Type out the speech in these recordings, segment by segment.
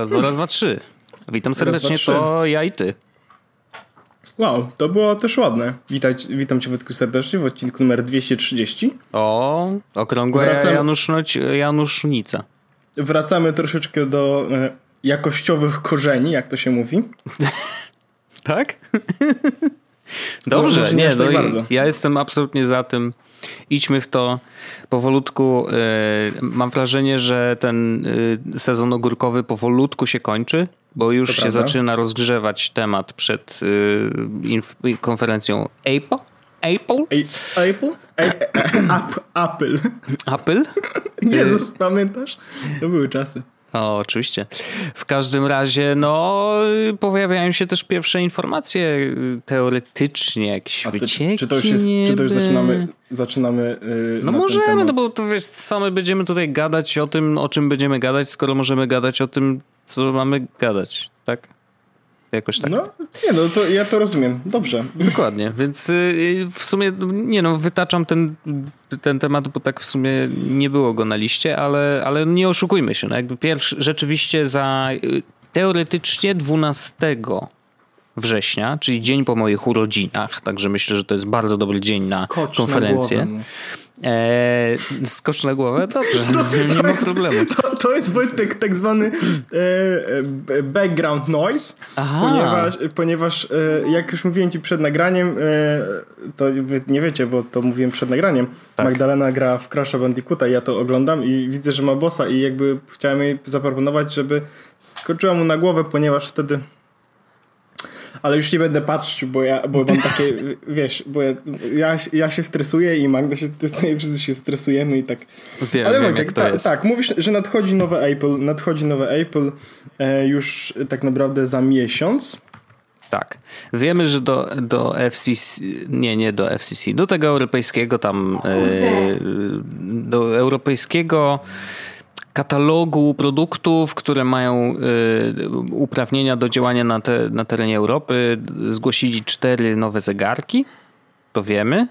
Raz, dwa, raz, dwa, trzy. Witam serdecznie, raz, dwa, to ja i ty. Wow, to było też ładne. Witaj, witam cię Wojtku serdecznie w odcinku numer 230. O, okrągłe Wracam... Janusz, Janusznica. Wracamy troszeczkę do e, jakościowych korzeni, jak to się mówi. tak? Dobrze, nie, no bardzo. ja jestem absolutnie za tym. Idźmy w to powolutku. E, mam wrażenie, że ten e, sezon ogórkowy powolutku się kończy, bo już to się prawda. zaczyna rozgrzewać temat przed e, konferencją Apple. Apple? Apple? A Apple. Apple? Jezus, pamiętasz? To były czasy. O, oczywiście. W każdym razie, no, pojawiają się też pierwsze informacje y, teoretycznie, jakieś A wycieki. Czy to już, jest, czy to już zaczynamy, zaczynamy yy, No możemy, no bo to wiesz, my będziemy tutaj gadać o tym, o czym będziemy gadać, skoro możemy gadać o tym, co mamy gadać, tak? Jakoś tak. No, nie no, to ja to rozumiem. Dobrze. Dokładnie, więc y, w sumie, nie no, wytaczam ten, ten temat, bo tak w sumie nie było go na liście, ale, ale nie oszukujmy się. No jakby pierwszy, rzeczywiście za y, teoretycznie 12 września, czyli dzień po moich urodzinach, także myślę, że to jest bardzo dobry dzień na Skocz konferencję. Na Eee, skocz na głowę? Dobrze, to, nie to ma jest, problemu. To, to jest Wojtek tak zwany e, e background noise, Aha. ponieważ, ponieważ e, jak już mówiłem ci przed nagraniem, e, to wy nie wiecie, bo to mówiłem przed nagraniem, tak. Magdalena gra w Crash'a Bandicoota i ja to oglądam i widzę, że ma bossa i jakby chciałem jej zaproponować, żeby skoczyła mu na głowę, ponieważ wtedy ale już nie będę patrzył, bo ja bo mam takie, wiesz, bo ja, ja, ja, się stresuję i Magda się stresuje, wszyscy się stresujemy i tak. Wiem, ale wiem, Wojtek, ta, tak, mówisz, że nadchodzi nowe Apple, nadchodzi nowe Apple e, już tak naprawdę za miesiąc. Tak. Wiemy, że do, do FCC, nie, nie do FCC, do tego europejskiego tam, e, do europejskiego katalogu produktów, które mają y, uprawnienia do działania na, te, na terenie Europy. Zgłosili cztery nowe zegarki, to wiemy.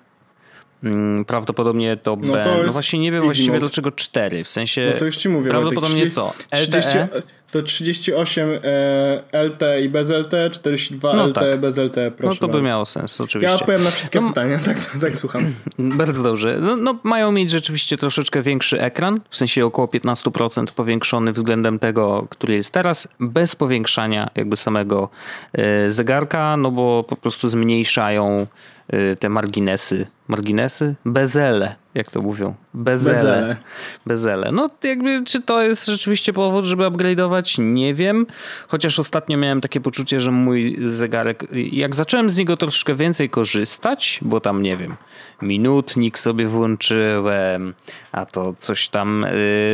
Mm, prawdopodobnie to, no, to no właśnie nie wiem właściwie mode. dlaczego cztery, w sensie no to już ci mówię, prawdopodobnie 30, co? LTE? 30, to 38 e, LTE i bez LTE, 42 no LTE tak. bez LTE, proszę No to by miało sens, oczywiście. Ja odpowiem na wszystkie no, pytania, tak, tak słucham. Bardzo dobrze. No, no, mają mieć rzeczywiście troszeczkę większy ekran, w sensie około 15% powiększony względem tego, który jest teraz, bez powiększania jakby samego e, zegarka, no bo po prostu zmniejszają e, te marginesy marginesy? Bezele, jak to mówią. Bezele. Bezele. Bezele. No jakby, czy to jest rzeczywiście powód, żeby upgrade'ować? Nie wiem. Chociaż ostatnio miałem takie poczucie, że mój zegarek, jak zacząłem z niego troszkę więcej korzystać, bo tam, nie wiem, minutnik sobie włączyłem, a to coś tam,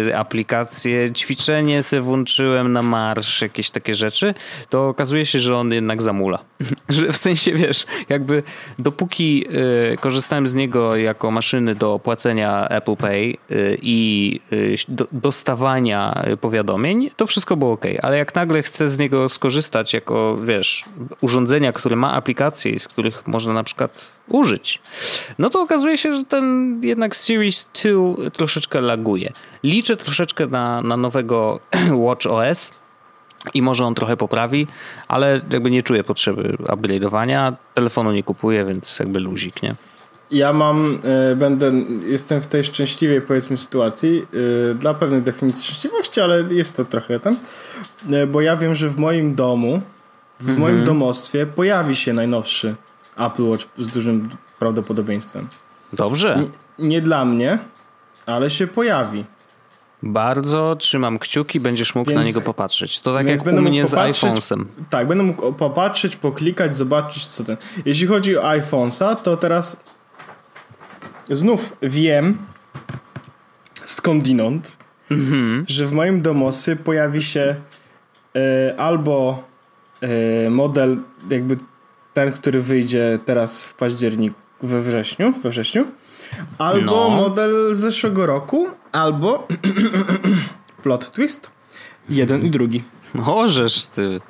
y, aplikację, ćwiczenie sobie włączyłem na marsz, jakieś takie rzeczy, to okazuje się, że on jednak zamula. że w sensie, wiesz, jakby dopóki y, korzystałem z niego jako maszyny do płacenia Apple Pay y, i y, do, dostawania powiadomień, to wszystko było ok, ale jak nagle chcę z niego skorzystać jako, wiesz, urządzenia, które ma aplikacje i z których można na przykład użyć, no to okazuje się, że ten jednak Series 2 troszeczkę laguje. Liczę troszeczkę na, na nowego Watch OS i może on trochę poprawi, ale jakby nie czuję potrzeby upgrade'owania. Telefonu nie kupuję, więc jakby luzik, nie? Ja mam, y, będę, jestem w tej szczęśliwej powiedzmy sytuacji, y, dla pewnej definicji szczęśliwości, ale jest to trochę tam, y, bo ja wiem, że w moim domu, w mhm. moim domostwie pojawi się najnowszy Apple Watch z dużym prawdopodobieństwem. Dobrze. Nie, nie dla mnie, ale się pojawi. Bardzo trzymam kciuki, będziesz mógł więc, na niego popatrzeć. To tak jak u mnie z iPhonesem. Tak, będę mógł popatrzeć, poklikać, zobaczyć co ten. Jeśli chodzi o iPhonesa, to teraz znów wiem skądinąd, mhm. że w moim domosy pojawi się e, albo e, model jakby ten, który wyjdzie teraz w październiku, we wrześniu, we wrześniu, albo no. model z zeszłego roku, albo plot twist, jeden i drugi. Możesz ty.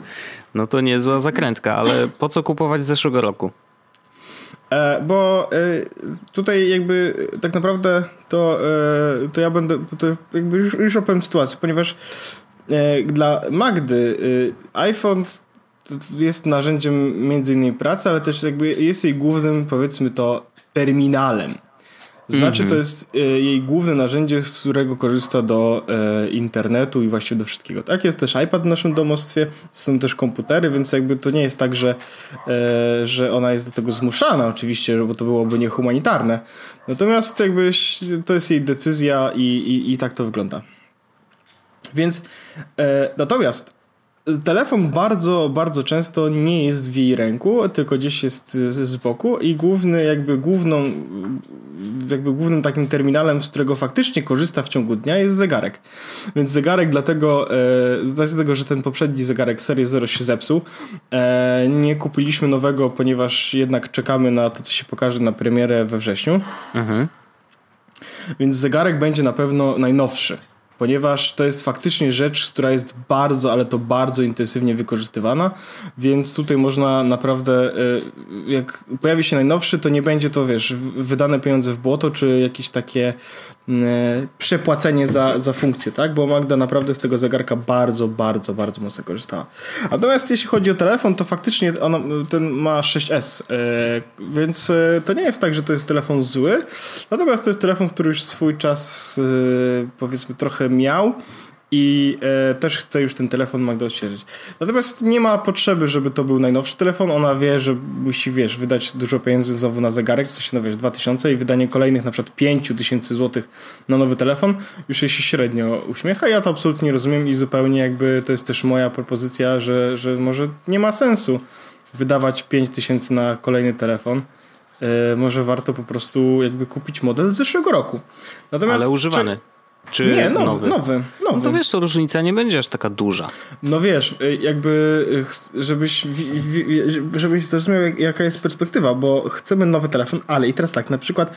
No to niezła zakrętka, ale po co kupować z zeszłego roku? E, bo e, tutaj jakby tak naprawdę to, e, to ja będę to jakby już, już opowiem sytuację, ponieważ e, dla Magdy e, iPhone jest narzędziem między innymi pracy, ale też jakby jest jej głównym, powiedzmy to, terminalem. Znaczy, mm -hmm. to jest e, jej główne narzędzie, z którego korzysta do e, internetu i właściwie do wszystkiego. Tak, jest też iPad w naszym domostwie, są też komputery, więc jakby to nie jest tak, że, e, że ona jest do tego zmuszana, oczywiście, bo to byłoby niehumanitarne. Natomiast jakby to jest jej decyzja i, i, i tak to wygląda. Więc e, natomiast telefon bardzo, bardzo często nie jest w jej ręku, tylko gdzieś jest z boku i główny, jakby główną, jakby głównym takim terminalem, z którego faktycznie korzysta w ciągu dnia jest zegarek. Więc zegarek dlatego, e, z tego, że ten poprzedni zegarek Series 0 się zepsuł, e, nie kupiliśmy nowego, ponieważ jednak czekamy na to, co się pokaże na premierę we wrześniu. Mhm. Więc zegarek będzie na pewno najnowszy ponieważ to jest faktycznie rzecz, która jest bardzo, ale to bardzo intensywnie wykorzystywana, więc tutaj można naprawdę, e, jak pojawi się najnowszy, to nie będzie to, wiesz, wydane pieniądze w błoto, czy jakieś takie przepłacenie za, za funkcję, tak? Bo Magda naprawdę z tego zegarka bardzo, bardzo, bardzo mocno korzystała. Natomiast jeśli chodzi o telefon, to faktycznie ono, ten ma 6S, e, więc e, to nie jest tak, że to jest telefon zły, natomiast to jest telefon, który już swój czas powiedzmy trochę miał i e, też chce już ten telefon Magda odświeżyć. Natomiast nie ma potrzeby, żeby to był najnowszy telefon. Ona wie, że musi, wiesz, wydać dużo pieniędzy znowu na zegarek, coś no wiesz, 2000 i wydanie kolejnych na przykład 5000 złotych na nowy telefon już jej się średnio uśmiecha. Ja to absolutnie rozumiem i zupełnie jakby to jest też moja propozycja, że, że może nie ma sensu wydawać 5000 na kolejny telefon. E, może warto po prostu jakby kupić model z zeszłego roku. Natomiast Ale używany. Czy czy nie, nowy, nowy? Nowy, nowy. No to wiesz, to różnica nie będzie aż taka duża. No wiesz, y, jakby y, żebyś, żebyś zrozumiał jaka jest perspektywa, bo chcemy nowy telefon, ale i teraz tak, na przykład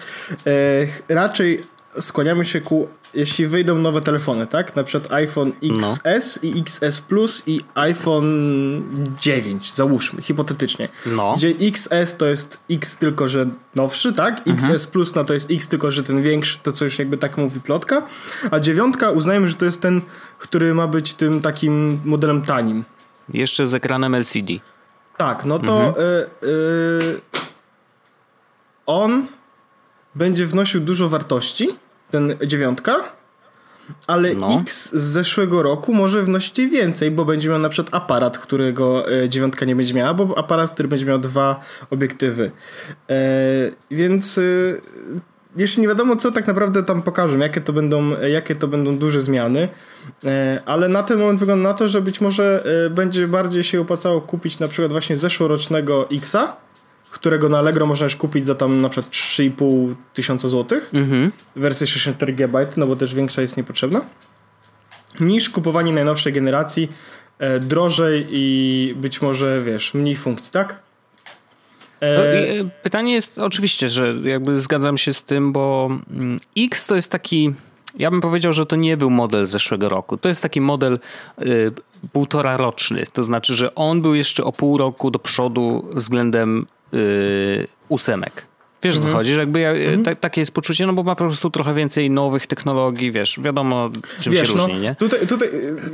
raczej skłaniamy się ku, jeśli wyjdą nowe telefony, tak? Na przykład iPhone XS no. i XS Plus i iPhone 9, załóżmy, hipotetycznie. No. Gdzie XS to jest X tylko, że nowszy, tak? Mhm. XS Plus no to jest X tylko, że ten większy, to co już jakby tak mówi plotka. A dziewiątka uznajmy, że to jest ten, który ma być tym takim modelem tanim. Jeszcze z ekranem LCD. Tak, no to mhm. y, y, on będzie wnosił dużo wartości, ten dziewiątka, ale no. X z zeszłego roku może wnosić jej więcej, bo będzie miał na przykład aparat, którego e, dziewiątka nie będzie miała, bo aparat, który będzie miał dwa obiektywy. E, więc e, jeszcze nie wiadomo, co tak naprawdę tam pokażą, jakie to będą, jakie to będą duże zmiany, ale na ten moment wygląda na to, że być może będzie bardziej się opłacało kupić na przykład właśnie zeszłorocznego Xa, którego na Allegro można już kupić za tam na przykład 3,5 tysiąca złotych, mhm. wersję 64 GB, no bo też większa jest niepotrzebna, niż kupowanie najnowszej generacji e, drożej i być może, wiesz, mniej funkcji, tak? E... No, e, pytanie jest oczywiście, że jakby zgadzam się z tym, bo mm, X to jest taki ja bym powiedział, że to nie był model zeszłego roku. To jest taki model y, półtora roczny. To znaczy, że on był jeszcze o pół roku do przodu względem ósemek. Wiesz mhm. co chodzi, że jakby ja, mhm. ta, takie jest poczucie, no bo ma po prostu trochę więcej nowych technologii, wiesz, wiadomo czym wiesz, się no, różni, nie? Tutaj, tutaj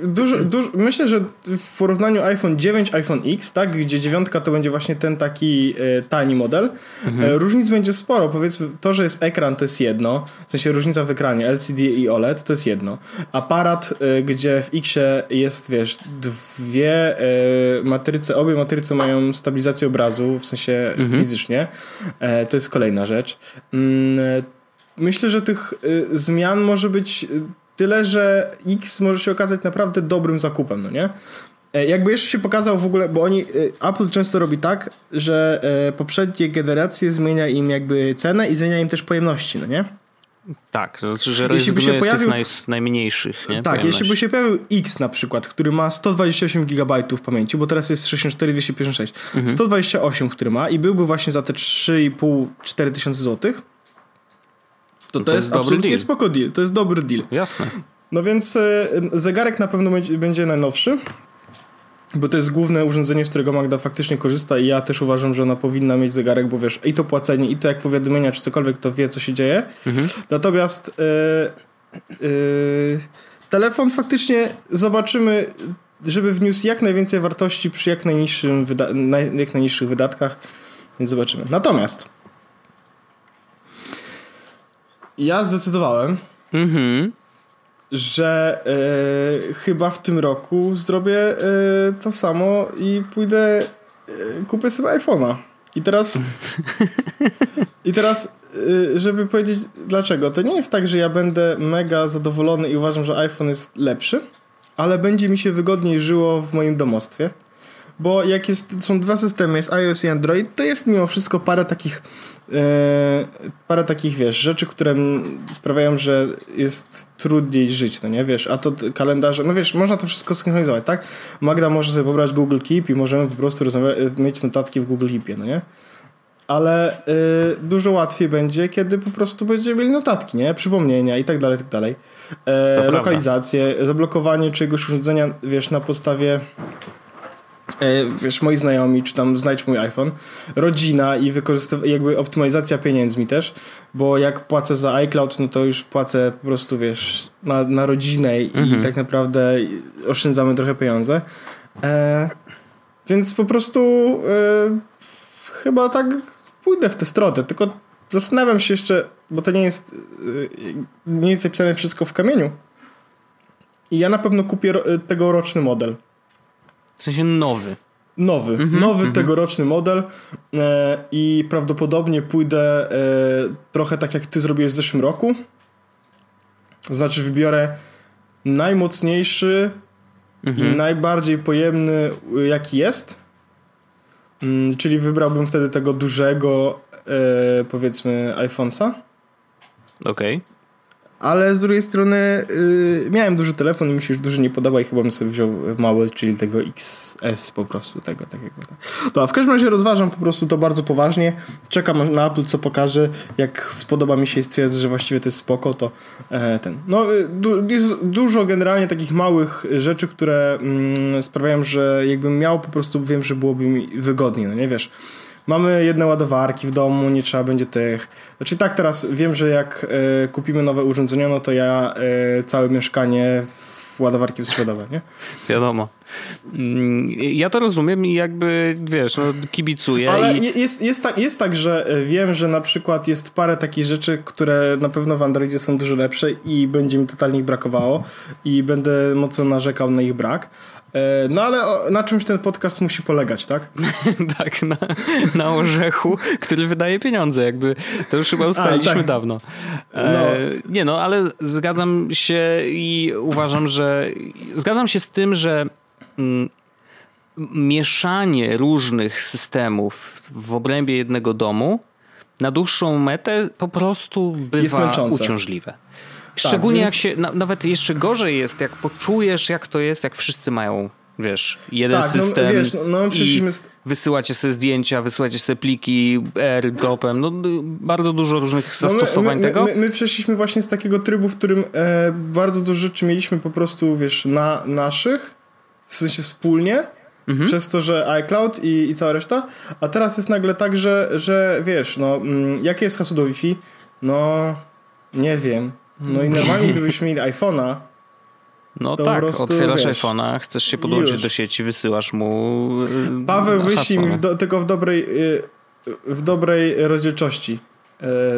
dużo, dużo, myślę, że w porównaniu iPhone 9, iPhone X, tak, gdzie dziewiątka to będzie właśnie ten taki e, tani model, mhm. e, różnic będzie sporo, powiedzmy, to, że jest ekran to jest jedno, w sensie różnica w ekranie LCD i OLED to jest jedno. Aparat, e, gdzie w Xie jest, wiesz, dwie e, matryce, obie matryce mają stabilizację obrazu, w sensie mhm. fizycznie, e, to jest kolejna rzecz. Mm, myślę, że tych y, zmian może być tyle, że X może się okazać naprawdę dobrym zakupem, no nie? E, jakby jeszcze się pokazał w ogóle, bo oni, y, Apple często robi tak, że e, poprzednie generacje zmienia im jakby cenę i zmienia im też pojemności, no nie? Tak, to znaczy, że jeśli by się pojawił, naj, najmniejszych. Nie? Tak, jeśli by się pojawił X na przykład, który ma 128 GB pamięci, bo teraz jest 64, 256, mhm. 128, który ma i byłby właśnie za te 3,5-4 tysiące złotych, to, to, to jest, jest absolutnie deal. spoko deal. To jest dobry deal. Jasne. No więc e, zegarek na pewno będzie najnowszy bo to jest główne urządzenie, z którego Magda faktycznie korzysta i ja też uważam, że ona powinna mieć zegarek, bo wiesz, i to płacenie, i to jak powiadomienia, czy cokolwiek, to wie, co się dzieje. Mhm. Natomiast yy, yy, telefon faktycznie zobaczymy, żeby wniósł jak najwięcej wartości przy jak, najniższym wyda jak najniższych wydatkach, więc zobaczymy. Natomiast ja zdecydowałem, mhm. Że e, chyba w tym roku zrobię e, to samo i pójdę, e, kupię sobie iPhone'a. I teraz, i teraz, żeby powiedzieć dlaczego, to nie jest tak, że ja będę mega zadowolony i uważam, że iPhone jest lepszy, ale będzie mi się wygodniej żyło w moim domostwie bo jak jest, są dwa systemy, jest iOS i Android, to jest mimo wszystko parę takich e, parę takich, wiesz, rzeczy, które sprawiają, że jest trudniej żyć, no nie, wiesz, a to kalendarze, no wiesz, można to wszystko synchronizować, tak? Magda może sobie pobrać Google Keep i możemy po prostu mieć notatki w Google Keepie, no nie? ale y, dużo łatwiej będzie, kiedy po prostu będziemy mieli notatki, nie? Przypomnienia i tak dalej, tak dalej. E, lokalizację, zablokowanie czegoś urządzenia, wiesz, na podstawie E, wiesz, moi znajomi, czy tam znajdź mój iPhone, rodzina i wykorzystywanie, jakby optymalizacja pieniędzmi też, bo jak płacę za iCloud, no to już płacę po prostu, wiesz, na, na rodzinę i mhm. tak naprawdę oszczędzamy trochę pieniądze. E, więc po prostu e, chyba tak pójdę w tę stronę, tylko zastanawiam się jeszcze, bo to nie jest e, nie jest zapisane wszystko w kamieniu. I ja na pewno kupię ro, tegoroczny model. W sensie nowy. Nowy, mm -hmm, nowy mm -hmm. tegoroczny model e, i prawdopodobnie pójdę e, trochę tak jak ty zrobiłeś w zeszłym roku. Znaczy wybiorę najmocniejszy mm -hmm. i mhm. najbardziej pojemny jaki jest. Mm, czyli wybrałbym wtedy tego dużego e, powiedzmy iPhone'a. Okej. Okay ale z drugiej strony yy, miałem duży telefon i mi się już duży nie podoba i chyba bym sobie wziął mały, czyli tego XS po prostu, tego takiego. To, a w każdym razie rozważam po prostu to bardzo poważnie. Czekam na Apple, co pokaże. Jak spodoba mi się i stwierdzę, że właściwie to jest spoko, to e, ten. No, y, du jest dużo generalnie takich małych rzeczy, które mm, sprawiają, że jakbym miał po prostu, wiem, że byłoby mi wygodniej, no nie wiesz Mamy jedne ładowarki w domu, nie trzeba będzie tych. Znaczy tak teraz wiem, że jak y, kupimy nowe urządzenia, no to ja y, całe mieszkanie w ładowarki bezprzewodowe, nie? Wiadomo. Mm, ja to rozumiem i jakby, wiesz, no, kibicuję. Ale i... jest, jest, tak, jest tak, że e, wiem, że na przykład jest parę takich rzeczy, które na pewno w Androidzie są dużo lepsze i będzie mi totalnie ich brakowało i będę mocno narzekał na ich brak. E, no ale na czymś ten podcast musi polegać, tak? tak, na, na orzechu, który wydaje pieniądze, jakby to już chyba ustaliliśmy A, tak. dawno. E, no. Nie no, ale zgadzam się i uważam, że zgadzam się z tym, że mm, mieszanie różnych systemów w obrębie jednego domu na dłuższą metę po prostu bywa uciążliwe. Szczególnie tak, więc... jak się, na, nawet jeszcze gorzej jest, jak poczujesz, jak to jest, jak wszyscy mają wiesz, jeden tak, no, system no, wiesz, no, no, i wysyłacie sobie zdjęcia, wysyłacie sobie pliki airdropem, no bardzo dużo różnych zastosowań no my, my, tego. My, my, przeszliśmy właśnie z takiego trybu, w którym e, bardzo dużo rzeczy mieliśmy po prostu, wiesz, na naszych, w sensie wspólnie, mhm. przez to, że iCloud i, i cała reszta, a teraz jest nagle tak, że, że wiesz, no, mm, jakie jest hasło do Wi-Fi? No, nie wiem. No i normalnie gdybyśmy mieli iPhone'a, no to tak, prostu, otwierasz iPhone'a, chcesz się podłączyć już. do sieci, wysyłasz mu. Y, Paweł, wyślij mi w do, tylko w dobrej, y, w dobrej rozdzielczości.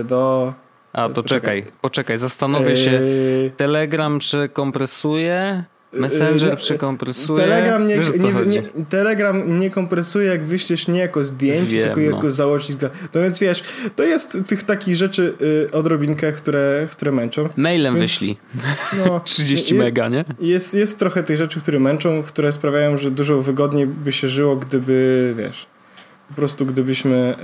Y, do. A to czekaj, poczekaj, zastanowię się. Telegram przekompresuje. Messenger yy, przekompresuje. Telegram nie, nie, nie, Telegram nie kompresuje, jak wyślesz nie jako zdjęcie, Wiem, tylko no. jako załącznik. No więc wiesz, to jest tych takich rzeczy y, odrobinkę, które, które męczą. Mailem więc, wyślij. No, 30 je, mega, nie? Jest, jest trochę tych rzeczy, które męczą, które sprawiają, że dużo wygodniej by się żyło, gdyby, wiesz, po prostu gdybyśmy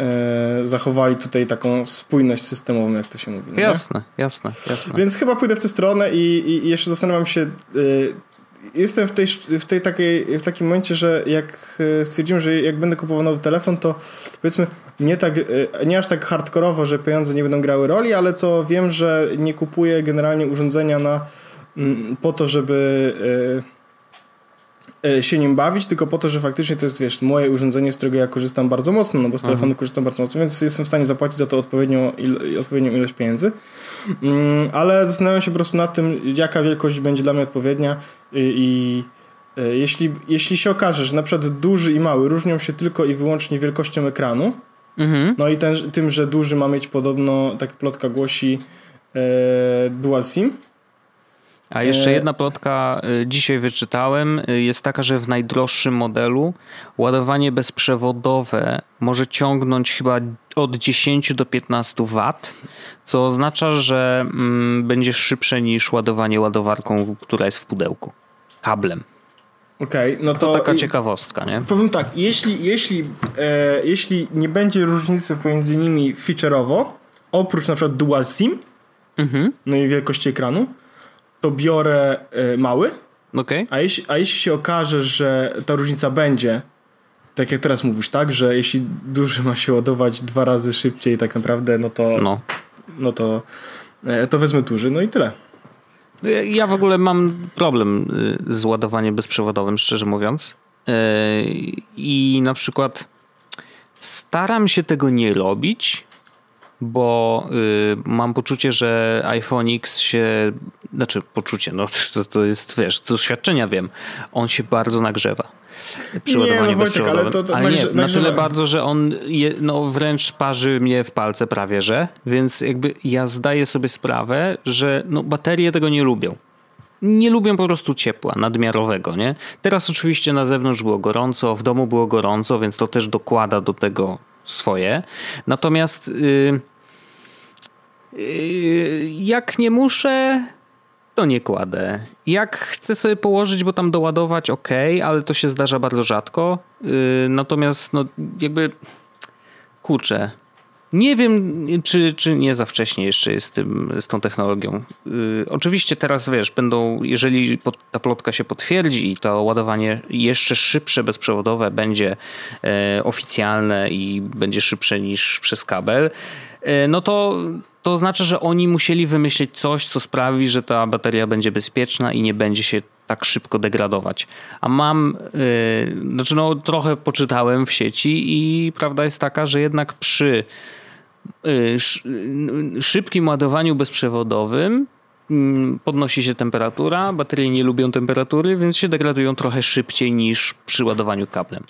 e, zachowali tutaj taką spójność systemową, jak to się mówi. No jasne, jasne, jasne. Więc chyba pójdę w tę stronę i, i jeszcze zastanawiam się, y, jestem w tej, w tej takiej, w takim momencie, że jak e, stwierdziłem, że jak będę kupował nowy telefon, to powiedzmy nie tak, e, nie aż tak hardkorowo, że pieniądze nie będą grały roli, ale co wiem, że nie kupuję generalnie urządzenia na, mm, po to, żeby e, się nim bawić, tylko po to, że faktycznie to jest, wiesz, moje urządzenie, z którego ja korzystam bardzo mocno, no bo z telefonu mhm. korzystam bardzo mocno, więc jestem w stanie zapłacić za to odpowiednią, il, odpowiednią ilość pieniędzy. Mm, ale zastanawiam się po prostu nad tym, jaka wielkość będzie dla mnie odpowiednia i, i e, jeśli, jeśli się okaże, że na przykład duży i mały różnią się tylko i wyłącznie wielkością ekranu, mhm. no i ten, tym, że duży ma mieć podobno, tak plotka głosi, e, dual SIM, a jeszcze e, jedna plotka y, dzisiaj wyczytałem, y, jest taka, że w najdroższym modelu ładowanie bezprzewodowe może ciągnąć chyba od 10 do 15 W, co oznacza, że mm, będzie szybsze niż ładowanie ładowarką, która jest w pudełku, kablem. Okej, okay, no to, to taka ciekawostka, nie? Powiem tak, jeśli, jeśli, e, jeśli nie będzie różnicy pomiędzy nimi feature'owo, oprócz na przykład dual SIM, mhm. no i wielkości ekranu, to biorę y, mały. Okay. A, jeśli, a jeśli się okaże, że ta różnica będzie, tak jak teraz mówisz, tak, że jeśli duży ma się ładować dwa razy szybciej tak naprawdę, no to no, no to, e, to wezmę duży, no i tyle. Ja w ogóle mam problem y, z ładowaniem bezprzewodowym, szczerze mówiąc. E, I na przykład staram się tego nie robić, bo y, mam poczucie, że iPhone X się, znaczy poczucie, no to, to jest, wiesz, z doświadczenia wiem, on się bardzo nagrzewa przy nie, no Wojtek, ale, to, to ale nie, na tyle bardzo, że on je, no, wręcz parzy mnie w palce prawie, że, więc jakby ja zdaję sobie sprawę, że no, baterie tego nie lubią nie lubią po prostu ciepła nadmiarowego, nie? Teraz oczywiście na zewnątrz było gorąco, w domu było gorąco, więc to też dokłada do tego swoje. Natomiast Yy, jak nie muszę, to nie kładę. Jak chcę sobie położyć, bo tam doładować, ok, ale to się zdarza bardzo rzadko. Yy, natomiast, no, jakby kurczę. Nie wiem, czy, czy nie za wcześnie jeszcze jest z, tym, z tą technologią. Yy, oczywiście teraz wiesz, będą, jeżeli ta plotka się potwierdzi i to ładowanie jeszcze szybsze, bezprzewodowe będzie e, oficjalne i będzie szybsze niż przez kabel, no to to oznacza, że oni musieli wymyślić coś, co sprawi, że ta bateria będzie bezpieczna i nie będzie się tak szybko degradować. A mam, yy, znaczy no trochę poczytałem w sieci i prawda jest taka, że jednak przy yy, szybkim ładowaniu bezprzewodowym mm, podnosi się temperatura, baterie nie lubią temperatury, więc się degradują trochę szybciej niż przy ładowaniu kablem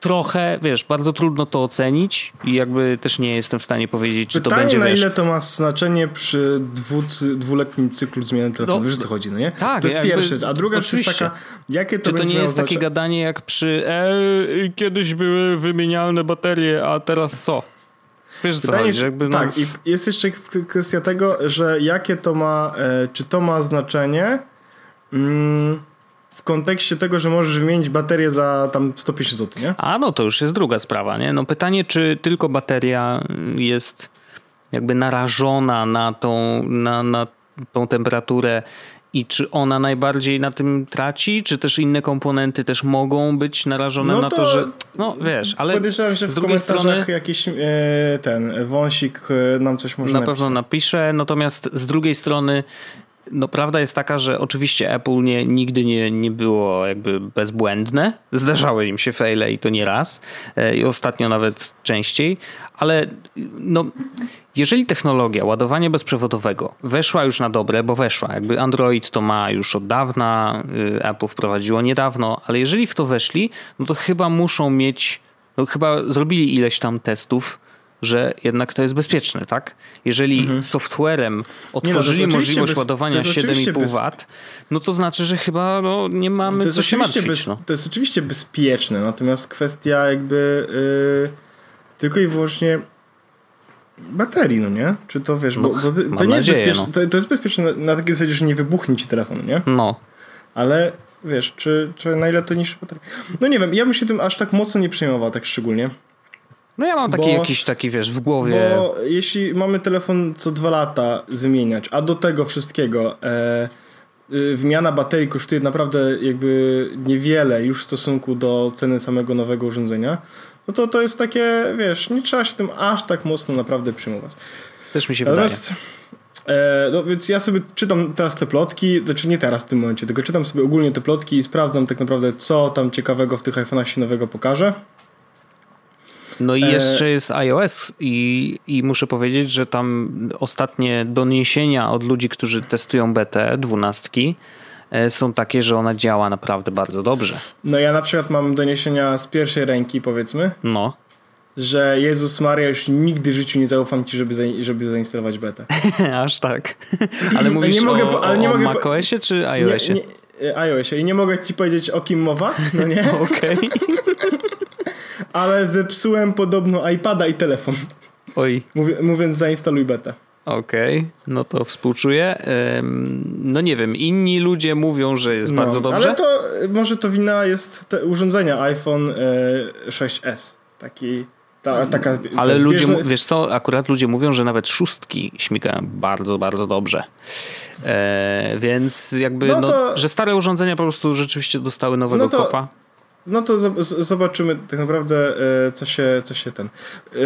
trochę, wiesz, bardzo trudno to ocenić i jakby też nie jestem w stanie powiedzieć, czy Pytanie, to będzie, na wiesz... ile to ma znaczenie przy dwu, dwuletnim cyklu zmiany telefonu, no, wiesz co chodzi, no nie? Tak, to jest pierwsze, a druga rzecz jest taka, jakie to Czy to nie jest takie gadanie jak przy e, kiedyś były wymienialne baterie, a teraz co? Wiesz co chodzi, jest, jakby, no... Tak, i jest jeszcze kwestia tego, że jakie to ma, e, czy to ma znaczenie mm, w kontekście tego, że możesz wymienić baterię za tam 150 zł, nie? A no to już jest druga sprawa, nie? No pytanie, czy tylko bateria jest jakby narażona na tą, na, na tą temperaturę i czy ona najbardziej na tym traci, czy też inne komponenty też mogą być narażone no na to, że. No wiesz, ale. Podejrzewam, że w komentarzach strony, jakiś e, ten wąsik e, nam coś może Na napisać. pewno napisze, natomiast z drugiej strony no prawda jest taka, że oczywiście Apple nie, nigdy nie, nie było jakby bezbłędne. Zdarzały im się faile i to nie raz. E, I ostatnio nawet częściej. Ale no, jeżeli technologia ładowania bezprzewodowego weszła już na dobre, bo weszła, jakby Android to ma już od dawna, y, Apple wprowadziło niedawno, ale jeżeli w to weszli, no to chyba muszą mieć, no chyba zrobili ileś tam testów, że jednak to jest bezpieczne, tak? Jeżeli mhm. softwarem otworzyli no, możliwość bez, ładowania 7,5 bez... W, no to znaczy, że chyba no, nie mamy to co się martwić. Bez, no. To jest oczywiście bezpieczne, natomiast kwestia jakby yy, tylko i wyłącznie baterii, no nie? Czy to wiesz, bo, bo to, nie nadzieję, jest bezpieczne, no. to, to, jest bezpieczne na, takiej zasadzie, że nie wybuchnie ci telefon, nie? No. Ale wiesz, czy, czy na ile to niższe baterie? No nie wiem, ja bym się tym aż tak mocno nie przejmował, tak szczególnie. No ja mam taki bo, jakiś taki, wiesz, w głowie. Bo jeśli mamy telefon co dwa lata wymieniać, a do tego wszystkiego e, y, wymiana baterii kosztuje naprawdę jakby niewiele już w stosunku do ceny samego nowego urządzenia, no to to jest takie, wiesz, nie trzeba się tym aż tak mocno naprawdę przyjmować. Też mi się Natomiast, E, no więc ja sobie czytam teraz te plotki, znaczy nie teraz w tym momencie, tylko czytam sobie ogólnie te plotki i sprawdzam tak naprawdę, co tam ciekawego w tych iPhone'ach się nowego pokaże. No i jeszcze e... jest iOS i, i muszę powiedzieć, że tam ostatnie doniesienia od ludzi, którzy testują BT 12 e, są takie, że ona działa naprawdę bardzo dobrze. No ja na przykład mam doniesienia z pierwszej ręki powiedzmy. No że Jezus Maria, już nigdy w życiu nie zaufam ci, żeby, za, żeby zainstalować betę. Aż tak. Ale mówisz nie mogę, o, ale nie o macOSie czy iOSie? Nie, nie, iOSie. I nie mogę ci powiedzieć o kim mowa, no nie? Okej. Okay. ale zepsułem podobno iPada i telefon. Oj. Mówi, mówiąc zainstaluj betę. Okej, okay, no to współczuję. No nie wiem, inni ludzie mówią, że jest no, bardzo dobrze. Ale to może to wina jest urządzenia iPhone 6s. Taki ta, taka, Ale ludzie, wiesz co, akurat ludzie mówią, że nawet szóstki śmigają bardzo, bardzo dobrze. E, więc jakby, no, no to, no, że stare urządzenia po prostu rzeczywiście dostały nowego no to, kopa. No to zobaczymy tak naprawdę, e, co się, co się ten. E,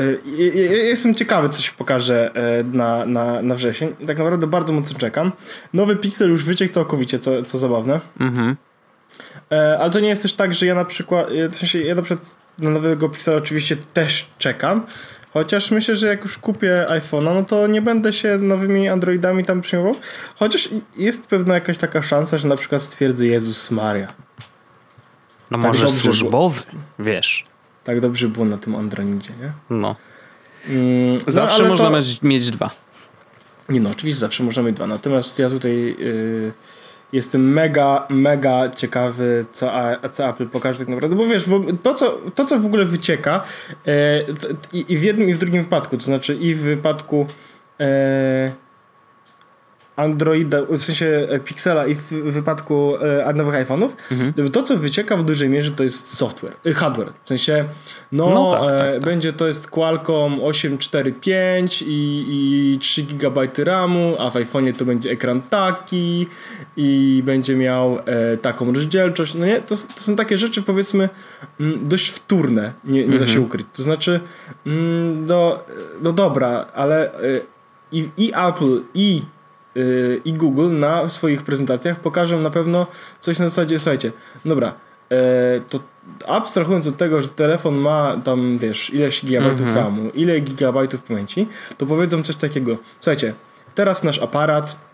jestem ciekawy, co się pokaże e, na, na, na wrzesień. Tak naprawdę bardzo mocno czekam. Nowy Pixel już wyciekł całkowicie, co, co zabawne. Mhm. Ale to nie jest też tak, że ja na przykład, w sensie ja na przykład na nowego Pixela oczywiście też czekam. Chociaż myślę, że jak już kupię iPhone'a, no to nie będę się nowymi Androidami tam przyjmował. Chociaż jest pewna jakaś taka szansa, że na przykład stwierdzę Jezus Maria. No tak może służbowy, było. wiesz. Tak dobrze było na tym Androidzie, nie? No. Mm, zawsze no, można to... mieć dwa. Nie no, oczywiście zawsze możemy mieć dwa. Natomiast ja tutaj... Yy Jestem mega, mega ciekawy, co, co Apple pokaże tak naprawdę, bo wiesz, bo to, co, to, co w ogóle wycieka e, i, i w jednym i w drugim wypadku, to znaczy i w wypadku e, Androida, w sensie e, Pixela i w wypadku e, nowych iPhone'ów, mhm. to co wycieka w dużej mierze to jest software, e, hardware. W sensie, no, no tak, tak, tak. będzie to jest Qualcomm 845 i, i 3 GB RAMu, a w iPhone'ie to będzie ekran taki i będzie miał e, taką rozdzielczość. No nie, to, to są takie rzeczy powiedzmy mm, dość wtórne, nie, nie mhm. da się mhm. ukryć. To znaczy, mm, no, no dobra, ale i, i Apple i i Google na swoich prezentacjach pokażą na pewno coś na zasadzie, słuchajcie, dobra, e, to abstrahując od tego, że telefon ma tam, wiesz, ileś gigabajtów -hmm. RAMu, ile gigabajtów pamięci, to powiedzą coś takiego, słuchajcie, teraz nasz aparat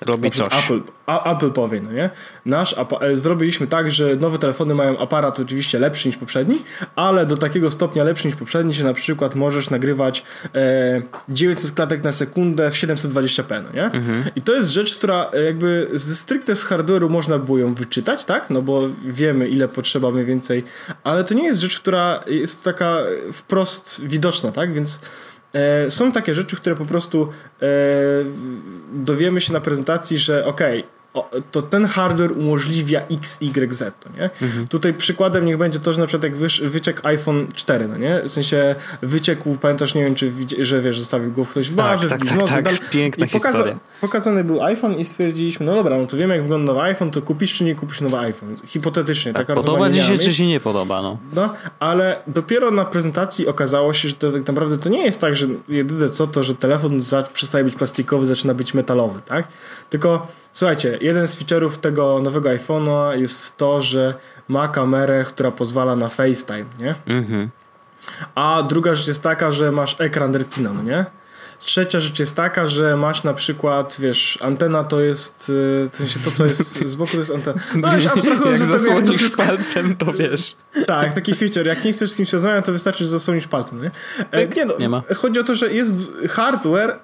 robi coś. Apple, Apple powie, no nie? Nasz e, zrobiliśmy tak, że nowe telefony mają aparat oczywiście lepszy niż poprzedni, ale do takiego stopnia lepszy niż poprzedni, że na przykład możesz nagrywać e, 900 klatek na sekundę w 720p, no nie? Mhm. I to jest rzecz, która e, jakby stricte z hardware'u można było ją wyczytać, tak? No bo wiemy ile potrzeba mniej więcej, ale to nie jest rzecz, która jest taka wprost widoczna, tak? Więc są takie rzeczy, które po prostu e, dowiemy się na prezentacji, że okej, okay, to ten hardware umożliwia X, Y, Z, nie? Mhm. Tutaj przykładem niech będzie to, że na przykład jak wysz, wyciekł iPhone 4, no nie? W sensie wyciekł, pamiętasz, nie wiem, czy że wiesz, zostawił go ktoś w barze, tak, tak, tak, tak. Piękna I pokaza historia. pokazany był iPhone i stwierdziliśmy, no dobra, no to wiemy jak wygląda nowy iPhone, to kupisz czy nie kupisz nowy iPhone? Hipotetycznie. Tak, taka podoba ci się, czy się nie podoba, no. No, ale dopiero na prezentacji okazało się, że to tak naprawdę to nie jest tak, że jedyne co to, że telefon przestaje być plastikowy, zaczyna być metalowy, tak? Tylko Słuchajcie, jeden z feature'ów tego nowego iPhone'a jest to, że ma kamerę, która pozwala na FaceTime, nie? Mhm. A druga rzecz jest taka, że masz ekran Retina, no nie? Trzecia rzecz jest taka, że masz na przykład, wiesz, antena to jest, y, w sensie to, co jest z boku, to jest antena. No, już abstrahując jak zasłonisz wszystko... palcem, to wiesz. Tak, taki feature. Jak nie chcesz z kimś rozmawiać, to wystarczy, że zasłonisz palcem, nie? E, nie, no, nie ma. Chodzi o to, że jest hardware,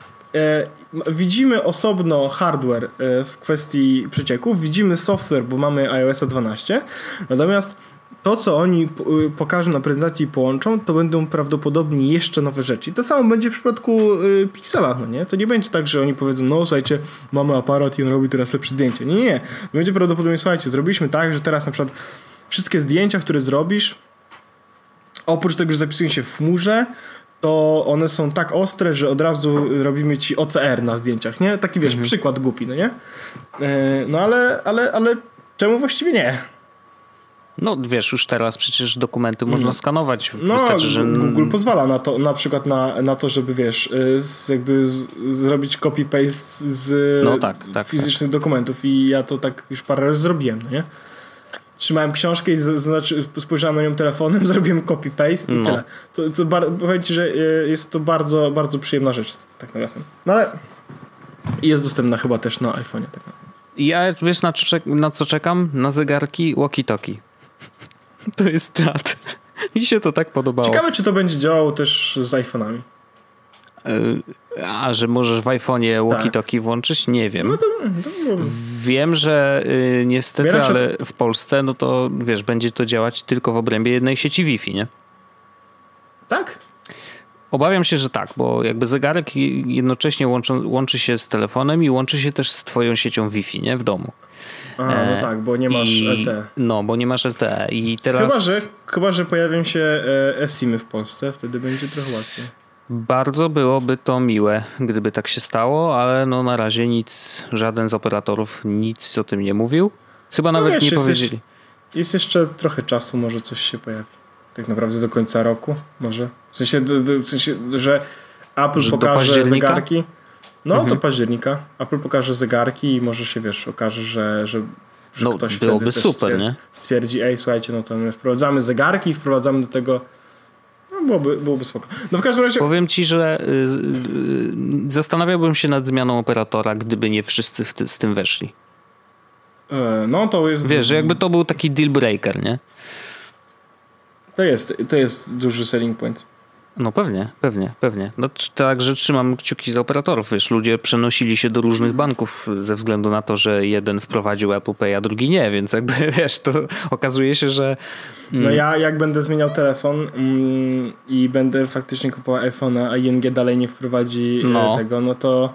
widzimy osobno hardware e, w kwestii przecieków, widzimy software, bo mamy iOS 12, natomiast to, co oni y, pokażą na prezentacji i połączą, to będą prawdopodobnie jeszcze nowe rzeczy. To samo będzie w przypadku y, Pixela, no nie? To nie będzie tak, że oni powiedzą, no słuchajcie, mamy aparat i on robi teraz lepsze zdjęcie. Nie, nie. Będzie prawdopodobnie, słuchajcie, zrobiliśmy tak, że teraz na przykład wszystkie zdjęcia, które zrobisz, oprócz tego, że zapisują się w chmurze, to one są tak ostre, że od razu robimy ci OCR na zdjęciach, nie? Taki wiesz, mhm. przykład głupi, no nie? E, no ale, ale, ale czemu właściwie nie? No wiesz, już teraz przecież dokumenty można no. skanować. No, Wystarczy, że... Google pozwala na to, na przykład na, na to, żeby wiesz, y, z, jakby z, zrobić copy-paste z no, tak, tak, fizycznych tak. dokumentów i ja to tak już parę razy zrobiłem, no nie? Trzymałem książkę i znaczy, spojrzałem na nią telefonem, zrobiłem copy-paste i no. tyle. To, co powiem ci, że y, jest to bardzo, bardzo przyjemna rzecz, tak nawiasem. No ale jest dostępna chyba też na iPhone'ie. Tak ja wiesz na, na co czekam? Na zegarki walkie-talkie. To jest czat. Mi się to tak podobało. Ciekawe, czy to będzie działało też z iPhone'ami. A, że możesz w iPhone'ie walkie-talkie tak. włączyć? Nie wiem. No to, to... Wiem, że y, niestety, ale w Polsce, no to wiesz, będzie to działać tylko w obrębie jednej sieci Wi-Fi, nie? Tak? Obawiam się, że tak, bo jakby zegarek jednocześnie łączy, łączy się z telefonem i łączy się też z twoją siecią Wi-Fi, nie? W domu. A, no e, tak, bo nie masz I, LTE. No, bo nie masz LTE i teraz... Chyba, że, chyba, że pojawią się e, SIM-y w Polsce, wtedy będzie trochę łatwiej. Bardzo byłoby to miłe, gdyby tak się stało, ale no na razie nic, żaden z operatorów nic o tym nie mówił. Chyba no nawet wiesz, nie jest powiedzieli. Jeszcze, jest jeszcze trochę czasu, może coś się pojawi. Tak naprawdę do końca roku, może. W sensie, do, do, w sensie że Apple że pokaże zegarki. No, mhm. do października. Apple pokaże zegarki i może się, wiesz, okaże, że, że, że no, ktoś byłoby wtedy super, stwierdzi, nie? stwierdzi, ej, słuchajcie, no to my wprowadzamy zegarki i wprowadzamy do tego byłoby, byłoby spoko. No w każdym razie... Powiem ci, że y, y, zastanawiałbym się nad zmianą operatora, gdyby nie wszyscy ty, z tym weszli. E, no to jest... Wiesz, że jakby to był taki deal breaker, nie? To jest, to jest duży selling point. No pewnie, pewnie, pewnie. No także trzymam kciuki za operatorów. Wiesz, ludzie przenosili się do różnych banków ze względu na to, że jeden wprowadził Apple Pay, a drugi nie, więc jakby wiesz, to okazuje się, że... Mm. No ja jak będę zmieniał telefon mm, i będę faktycznie kupował iPhone'a, a ING dalej nie wprowadzi e, no. tego, no to,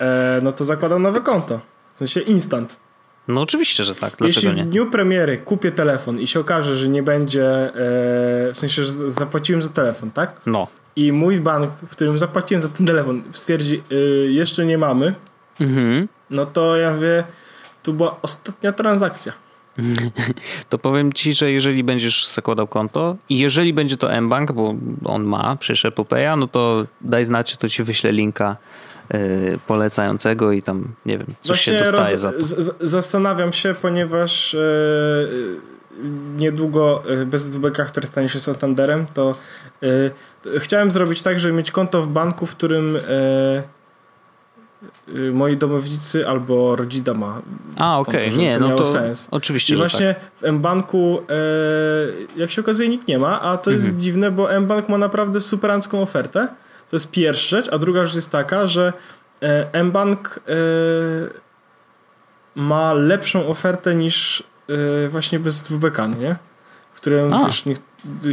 e, no to zakładam nowe konto. W sensie instant. No oczywiście, że tak. Dlaczego Jeśli w dniu premiery kupię telefon i się okaże, że nie będzie, e, w sensie, że zapłaciłem za telefon, tak? No. I mój bank, w którym zapłaciłem za ten telefon, stwierdzi, e, jeszcze nie mamy, mhm. no to ja wie, tu była ostatnia transakcja. To powiem ci, że jeżeli będziesz zakładał konto i jeżeli będzie to mBank, bo on ma przecież Apple Pay'a, no to daj znać, to ci wyślę linka Y, polecającego i tam, nie wiem, coś Właśnie się dostaje roz, za to. Z, zastanawiam się, ponieważ yy, niedługo yy, bez dwubeka, który stanie się Santanderem, to chciałem zrobić tak, żeby mieć konto w banku, w którym moi domownicy albo rodzina ma. A, okej, okay. nie, to no to sens. oczywiście. I właśnie tak. w mBanku, jak się okazuje, nikt nie ma, a to mhm. jest dziwne, bo mBank ma naprawdę superancką ofertę. To jest pierwsza rzecz, a druga rzecz jest taka, że e, mBank e, ma lepszą ofertę niż e, właśnie bez dwubeka, nie? Które, wiesz, nie,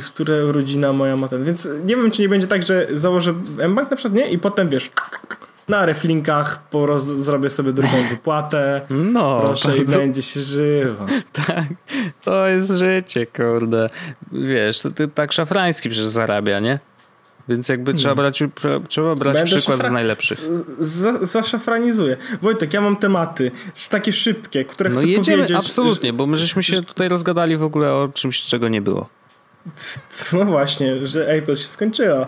które rodzina moja ma ten. Więc nie wiem, czy nie będzie tak, że założę mBank na przykład, nie? I potem, wiesz, na reflinkach po roz, zrobię sobie drugą wypłatę. No, proszę i będzie się żyło. Tak, to jest życie, kurde. Wiesz, to ty tak szafrański przecież zarabia, nie? Więc jakby trzeba hmm. brać, trzeba brać Będę przykład szafra... z najlepszych. Zaszafranizuję. Wojtek, ja mam tematy takie szybkie, które no chcę jedziemy, powiedzieć. Absolutnie, bo my żeśmy się tutaj rozgadali w ogóle o czymś, czego nie było. No właśnie, że Apple się skończyło.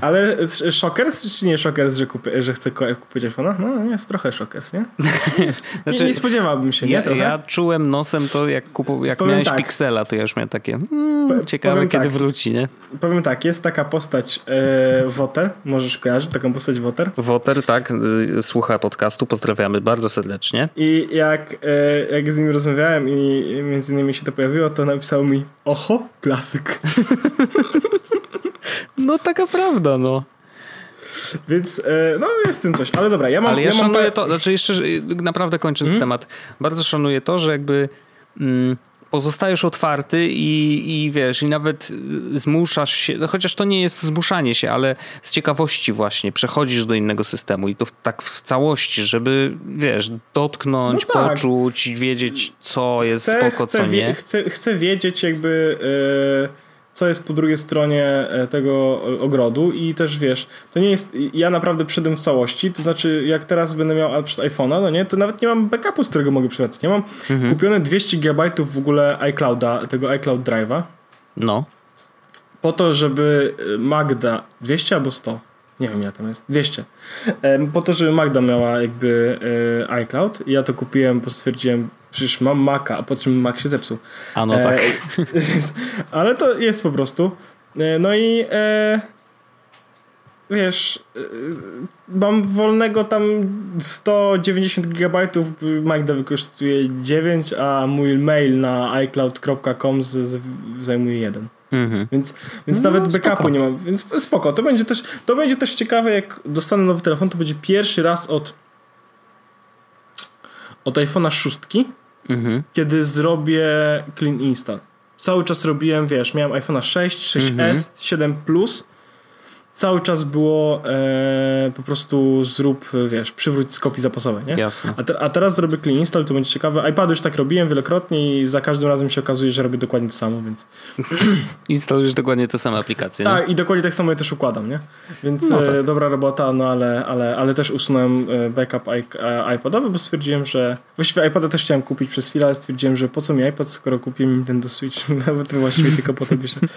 Ale Shockers czy nie Shockers, że, kupię, że chcę kupić iPhone'a? No jest trochę Shockers, nie? Nie, znaczy, nie, spodziewałbym się, ja, nie? Ja czułem nosem to, jak, kupu, jak miałeś tak. Pixela, to ja już miałem takie hmm, ciekawe, kiedy tak. wróci, nie? Powiem tak, jest taka postać e, Woter, możesz kojarzyć taką postać Woter? Woter, tak, słucha podcastu, pozdrawiamy bardzo serdecznie. I jak, e, jak z nim rozmawiałem i między innymi się to pojawiło, to napisał mi oho, klasyk. No taka prawda, no. Więc e, no jest w tym coś, ale dobra, ja mam... Ale ja, ja szanuję mam... to, znaczy jeszcze naprawdę kończąc hmm? temat, bardzo szanuję to, że jakby mm, pozostajesz otwarty i, i wiesz, i nawet zmuszasz się, no chociaż to nie jest zmuszanie się, ale z ciekawości właśnie przechodzisz do innego systemu i to w, tak w całości, żeby wiesz, dotknąć, no tak. poczuć, wiedzieć co jest chcę, spoko, chcę co nie. Chcę, chcę wiedzieć jakby... Yy co jest po drugiej stronie e, tego ogrodu i też wiesz, to nie jest, ja naprawdę przedem w całości, to znaczy jak teraz będę miał iPhone'a, no nie, to nawet nie mam backupu, z którego mogę przywracać. Ja mam mhm. kupione 200 GB w ogóle iClouda, tego iCloud Drive'a. No. Po to, żeby Magda, 200 albo 100? Nie wiem, ja tam jest. 200. Po to, żeby Magda miała jakby e, iCloud. I ja to kupiłem, bo stwierdziłem, przecież mam Maca, a po czym Mac się zepsuł. A no tak. ale to jest po prostu. E, no i e, wiesz, mam wolnego tam 190 GB, Magda wykorzystuje 9, a mój mail na iCloud.com zajmuje 1. Mhm. Więc, więc no, nawet backupu spoko. nie mam. Więc spoko. To będzie, też, to będzie też ciekawe, jak dostanę nowy telefon, to będzie pierwszy raz od od iPhone'a 6, mhm. kiedy zrobię clean install. Cały czas robiłem, wiesz, miałem iPhone'a 6, 6S, mhm. 7 Plus cały czas było e, po prostu zrób, wiesz, przywróć z kopii zapasowej, nie? Jasne. A, te, a, teraz zrobię clean install, to będzie ciekawe. iPad już tak robiłem wielokrotnie i za każdym razem się okazuje, że robię dokładnie to samo, więc... Instalujesz dokładnie te same aplikacje, Tak, i dokładnie tak samo je też układam, nie? Więc no tak. e, dobra robota, no ale, ale, ale też usunąłem e, backup e, iPadowy, bo stwierdziłem, że... Właściwie iPada też chciałem kupić przez chwilę, ale stwierdziłem, że po co mi iPad, skoro kupiłem Nintendo Switch, nawet właściwie tylko po to się...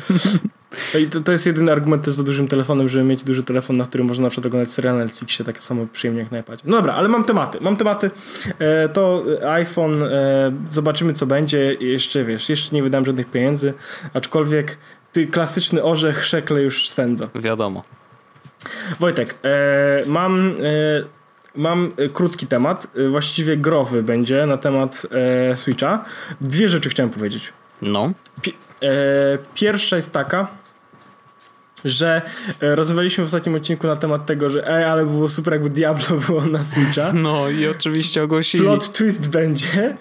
No i to, to jest jedyny argument też za dużym telefonem, żeby mieć duży telefon, na którym można na przykład oglądać serial na Netflixie tak samo przyjemnie jak na iPadzie. No dobra, ale mam tematy. Mam tematy. E, to iPhone, e, zobaczymy co będzie. Jeszcze wiesz, jeszcze nie wydałem żadnych pieniędzy, aczkolwiek ty klasyczny orzech szekle już swędza. Wiadomo. Wojtek, e, mam mam krótki temat, właściwie growy będzie na temat Switcha. Dwie rzeczy chciałem powiedzieć. No. Pierwsza jest taka, że e, rozmawialiśmy w ostatnim odcinku na temat tego, że ej, ale było super jakby Diablo było na Switcha. No i oczywiście ogłosili. Plot twist będzie.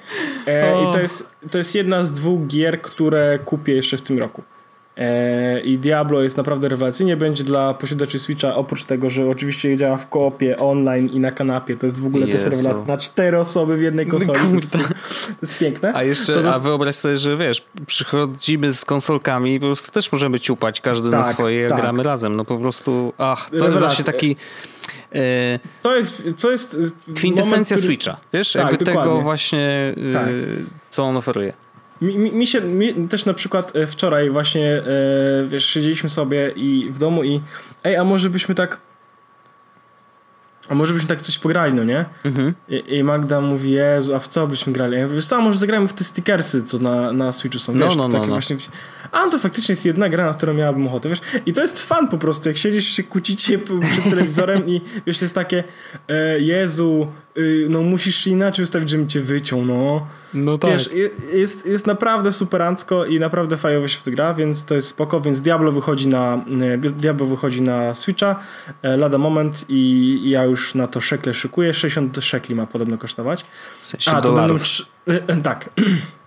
E, I to jest, to jest jedna z dwóch gier, które kupię jeszcze w tym roku. E, I Diablo jest naprawdę rewelacyjnie. Będzie dla posiadaczy Switcha, oprócz tego, że oczywiście działa w koopie, online i na kanapie. To jest w ogóle Jezu. też rewelacja. Na cztery osoby w jednej konsoli. To jest, to jest, piękne. A jeszcze, to a wyobraź sobie, że wiesz, przychodzimy z konsolkami i po prostu też możemy ciupać każdy tak, na swoje, tak. gramy razem. No po prostu, ach, to Rewelacja. jest właśnie taki... E, to jest, to jest kwintesencja moment, który... Switcha, wiesz? Tak, Jakby dokładnie. tego właśnie, tak. co on oferuje. Mi, mi, mi się mi też na przykład e, wczoraj właśnie e, wiesz, siedzieliśmy sobie i w domu i ej, a może byśmy tak a może byśmy tak coś pograli, no nie? Mhm. I, I, Magda mówi, Jezu, a w co byśmy grali? Ja mówię, wiesz co, może zagrajmy w te stickersy, co na, na Switchu są, no, wiesz, no, no, takie no. właśnie... A to faktycznie jest jedna gra, na którą miałabym ochotę, wiesz? I to jest fan po prostu, jak siedzisz się kłócicie przed telewizorem i wiesz, jest takie e, Jezu, y, no musisz inaczej ustawić, żebym cię wyciął, no. No tak. Wiesz, jest, jest naprawdę superancko i naprawdę fajowo się w to gra, więc to jest spoko, więc Diablo wychodzi na e, Diablo wychodzi na Switcha e, lada moment i, ja już na to szekle szykuję. 60 szekli ma podobno kosztować. W sensie A, to dolarów. będą trzy, tak.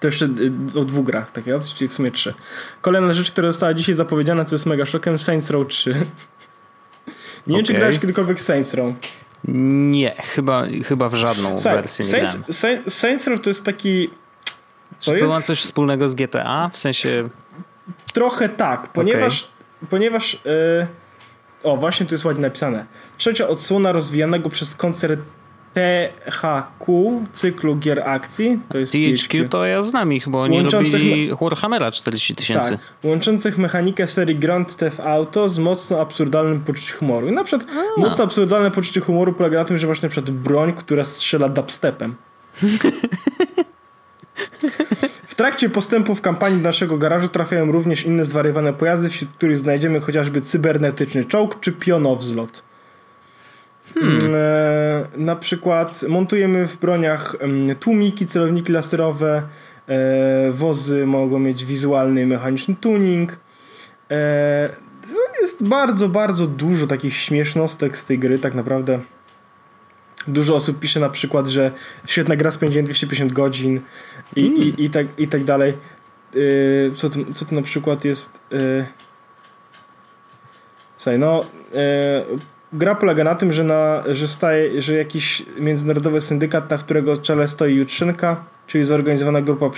To jeszcze o dwóch grach takiego, czyli w sumie trzy. Kolejna rzecz, która została dzisiaj zapowiedziana, co jest mega szokiem, Saints Row 3. Nie okay. wiem, czy grałeś kiedykolwiek Saints Row. Nie, chyba, chyba w żadną Słuchaj, wersję nie Saints, Saints Row to jest taki... To, Czy to ma coś wspólnego z GTA? W sensie... Trochę tak, ponieważ... Okay. ponieważ yy... O, właśnie tu jest ładnie napisane. Trzecia odsłona rozwijanego przez koncert THQ cyklu gier akcji. To jest THQ, to ja znam ich, bo oni robili Warhammera 40 tysięcy. Tak, łączących mechanikę serii Grand Theft Auto z mocno absurdalnym poczuciem humoru. I na przykład A. mocno absurdalne poczucie humoru polega na tym, że na przykład broń, która strzela dubstepem. W trakcie postępów kampanii do naszego garażu trafiają również inne zwariowane pojazdy, wśród których znajdziemy chociażby cybernetyczny czołg czy pionowzlot. Hmm. E, na przykład montujemy w broniach tłumiki, celowniki laserowe, e, wozy mogą mieć wizualny i mechaniczny tuning. E, jest bardzo, bardzo dużo takich śmiesznostek z tej gry, tak naprawdę. Dużo osób pisze na przykład, że świetna gra spędziłem 250 godzin i, i, hmm. i, tak, i tak dalej. Co to, co na przykład jest? Słuchaj, no gra polega na tym, że, na, że, staje, że jakiś międzynarodowy syndykat, na którego czele stoi Jutrzynka, czyli zorganizowana grupa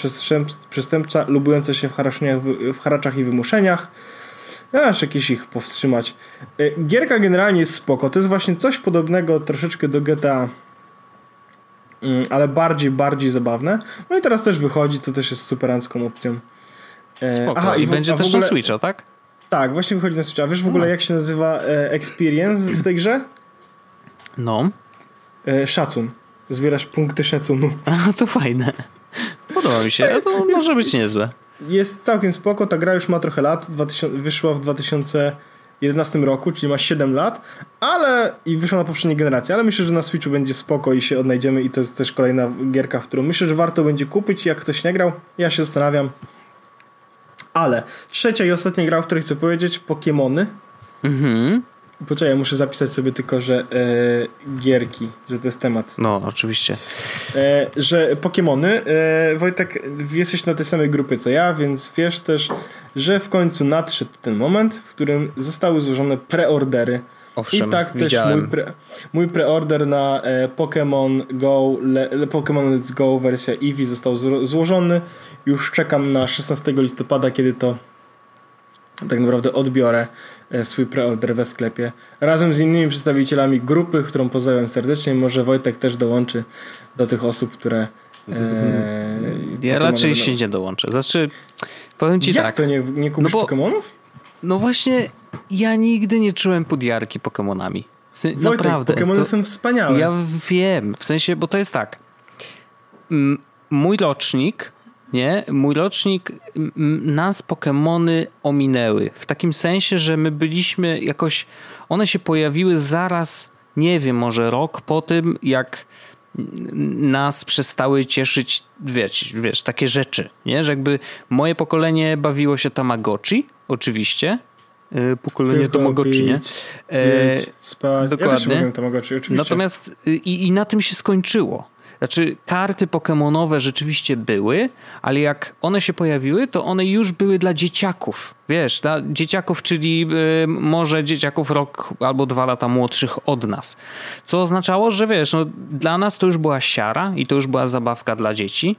przestępcza lubująca się w, w haraczach i wymuszeniach. Aż jakieś ich powstrzymać. E, gierka generalnie jest spoko. To jest właśnie coś podobnego troszeczkę do GTA, mm, ale bardziej, bardziej zabawne. No i teraz też wychodzi, co też jest superancką opcją. E, spoko. Aha, i, i w, będzie też ogóle... na Switcha, tak? Tak, właśnie wychodzi na Switcha. A wiesz w ogóle, no. jak się nazywa e, experience w tej grze? No. E, szacun. Zbierasz punkty szacunu. A, to fajne. Podoba mi się. To jest, może być niezłe. Jest całkiem spoko. Ta gra już ma trochę lat. 2000, wyszła w 2011 roku, czyli ma 7 lat, ale i wyszła na poprzedniej generacji, ale myślę, że na Switchu będzie spoko i się odnajdziemy i to jest też kolejna gierka, w którą myślę, że warto będzie kupić, jak ktoś nie grał. Ja się zastanawiam. Ale trzecia i ostatnia gra, o której chcę powiedzieć, Pokémony. Mhm. Poczekaj, muszę zapisać sobie tylko, że e, gierki, że to jest temat. No, oczywiście. E, że Pokémony, e, Wojtek, jesteś na tej samej grupie co ja, więc wiesz też, że w końcu nadszedł ten moment, w którym zostały złożone preordery. Owszem, I tak widziałem. też mój, pre, mój preorder na e, Pokémon Go, le, Pokémon Let's Go wersja Eevee został złożony. Już czekam na 16 listopada, kiedy to tak naprawdę odbiorę e, swój preorder we sklepie. Razem z innymi przedstawicielami grupy, którą pozdrawiam serdecznie. Może Wojtek też dołączy do tych osób, które. E, ja raczej się nie dołączę. Znaczy, powiem ci Jak tak. to nie, nie kupisz no bo, Pokémonów? No właśnie, ja nigdy nie czułem podjarki Pokémonami. W sensie, Wojtek, naprawdę. Pokémony są wspaniałe. Ja wiem, w sensie, bo to jest tak. Mój rocznik nie? Mój rocznik, nas Pokémony ominęły. W takim sensie, że my byliśmy jakoś, one się pojawiły zaraz, nie wiem, może rok po tym, jak nas przestały cieszyć, wiesz, wiesz, takie rzeczy, nie? Że jakby moje pokolenie bawiło się Tamagotchi, oczywiście, y, pokolenie Tylko Tamagotchi, nie? E, spać. Dokładnie. Ja też Tamagotchi, oczywiście. Natomiast y, i, i na tym się skończyło. Znaczy, karty Pokémonowe rzeczywiście były, ale jak one się pojawiły, to one już były dla dzieciaków. Wiesz, dla dzieciaków, czyli y, może dzieciaków rok albo dwa lata młodszych od nas. Co oznaczało, że wiesz, no, dla nas to już była siara i to już była zabawka dla dzieci.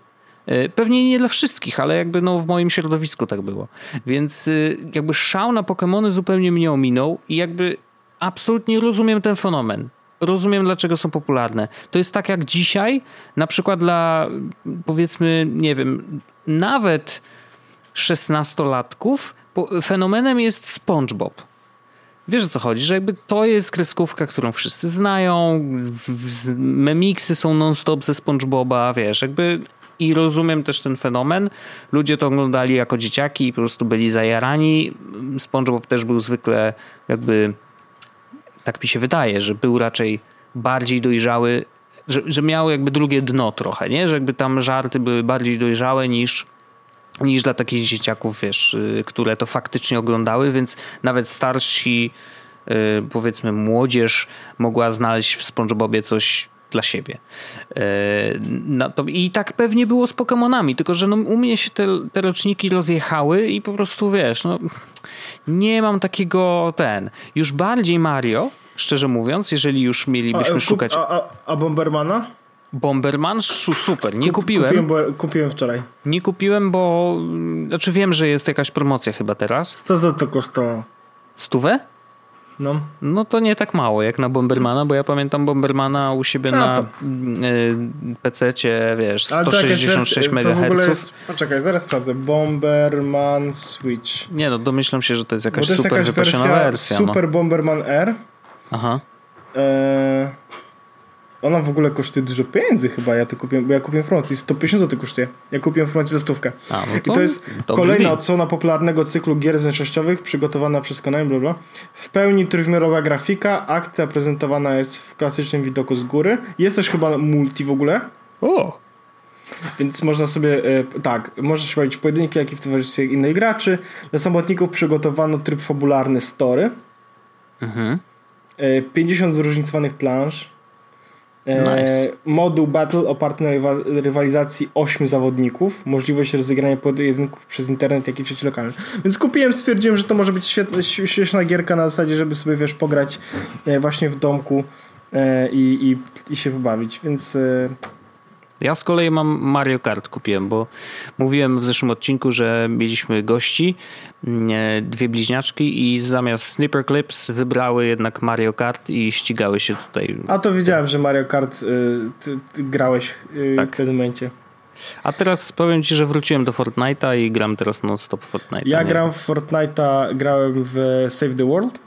Y, pewnie nie dla wszystkich, ale jakby no w moim środowisku tak było. Więc y, jakby szał na Pokémony zupełnie mnie ominął i jakby absolutnie rozumiem ten fenomen rozumiem, dlaczego są popularne. To jest tak jak dzisiaj, na przykład dla powiedzmy, nie wiem, nawet szesnastolatków fenomenem jest SpongeBob. Wiesz o co chodzi, że jakby to jest kreskówka, którą wszyscy znają, memiksy są non-stop ze SpongeBoba, wiesz, jakby i rozumiem też ten fenomen. Ludzie to oglądali jako dzieciaki i po prostu byli zajarani. SpongeBob też był zwykle jakby tak mi się wydaje, że był raczej bardziej dojrzały, że, że miał jakby drugie dno trochę, nie? Że jakby tam żarty były bardziej dojrzałe niż niż dla takich dzieciaków, wiesz, y, które to faktycznie oglądały, więc nawet starsi, y, powiedzmy młodzież mogła znaleźć w SpongeBobie coś dla siebie. Y, no to, I tak pewnie było z Pokémonami, tylko że no, u mnie się te, te roczniki rozjechały i po prostu wiesz, no nie mam takiego ten. Już bardziej Mario, szczerze mówiąc, jeżeli już mielibyśmy a, szukać. A, a, a Bombermana? Bomberman super. Nie Kup, kupiłem. Kupiłem, bo, kupiłem wczoraj. Nie kupiłem, bo znaczy wiem, że jest jakaś promocja chyba teraz. 100 za to kosztowało. Stówę? No. no to nie tak mało jak na Bombermana, bo ja pamiętam Bombermana u siebie A, na y, PC-cie, wiesz, 166 MHz. poczekaj, zaraz sprawdzę. Bomberman Switch. Nie no, domyślam się, że to jest jakaś to jest super jakaś wersja, wersja Super no. Bomberman R. Aha. E ona w ogóle kosztuje dużo pieniędzy chyba, ja to kupiłem, bo ja kupiłem w promocji, 150 zł kosztuje. Ja kupiłem w promocji za stówkę. A, no to I to jest kolejna odsłona popularnego cyklu gier zręcznościowych przygotowana przez Konami, bla, bla. W pełni trójwymiarowa grafika, akcja prezentowana jest w klasycznym widoku z góry. Jest też chyba multi w ogóle. O! Więc można sobie, e, tak, możesz robić pojedynki, jak i w towarzystwie innych graczy. Dla samotników przygotowano tryb fabularny story. Mhm. 50 zróżnicowanych plansz E, nice. Moduł Battle oparty na rywalizacji 8 zawodników, możliwość rozegrania pojedynków przez internet, jak i w sieci lokalnej. Więc kupiłem, stwierdziłem, że to może być świetna, świetna gierka na zasadzie, żeby sobie wiesz, pograć e, właśnie w domku e, i, i, i się pobawić, więc Ja z kolei mam Mario Kart kupiłem, bo mówiłem w zeszłym odcinku, że mieliśmy gości, mm, e, dwie bliźniaczki i zamiast Snipper Clips wybrały jednak Mario Kart i ścigały się tutaj. A to widziałem, że Mario Kart y, ty, ty grałeś y, tak. w tym momencie. A teraz powiem ci, że wróciłem do Fortnite'a i gram teraz non-stop Fortnite. Ja nie? gram w Fortnite'a, grałem w Save the World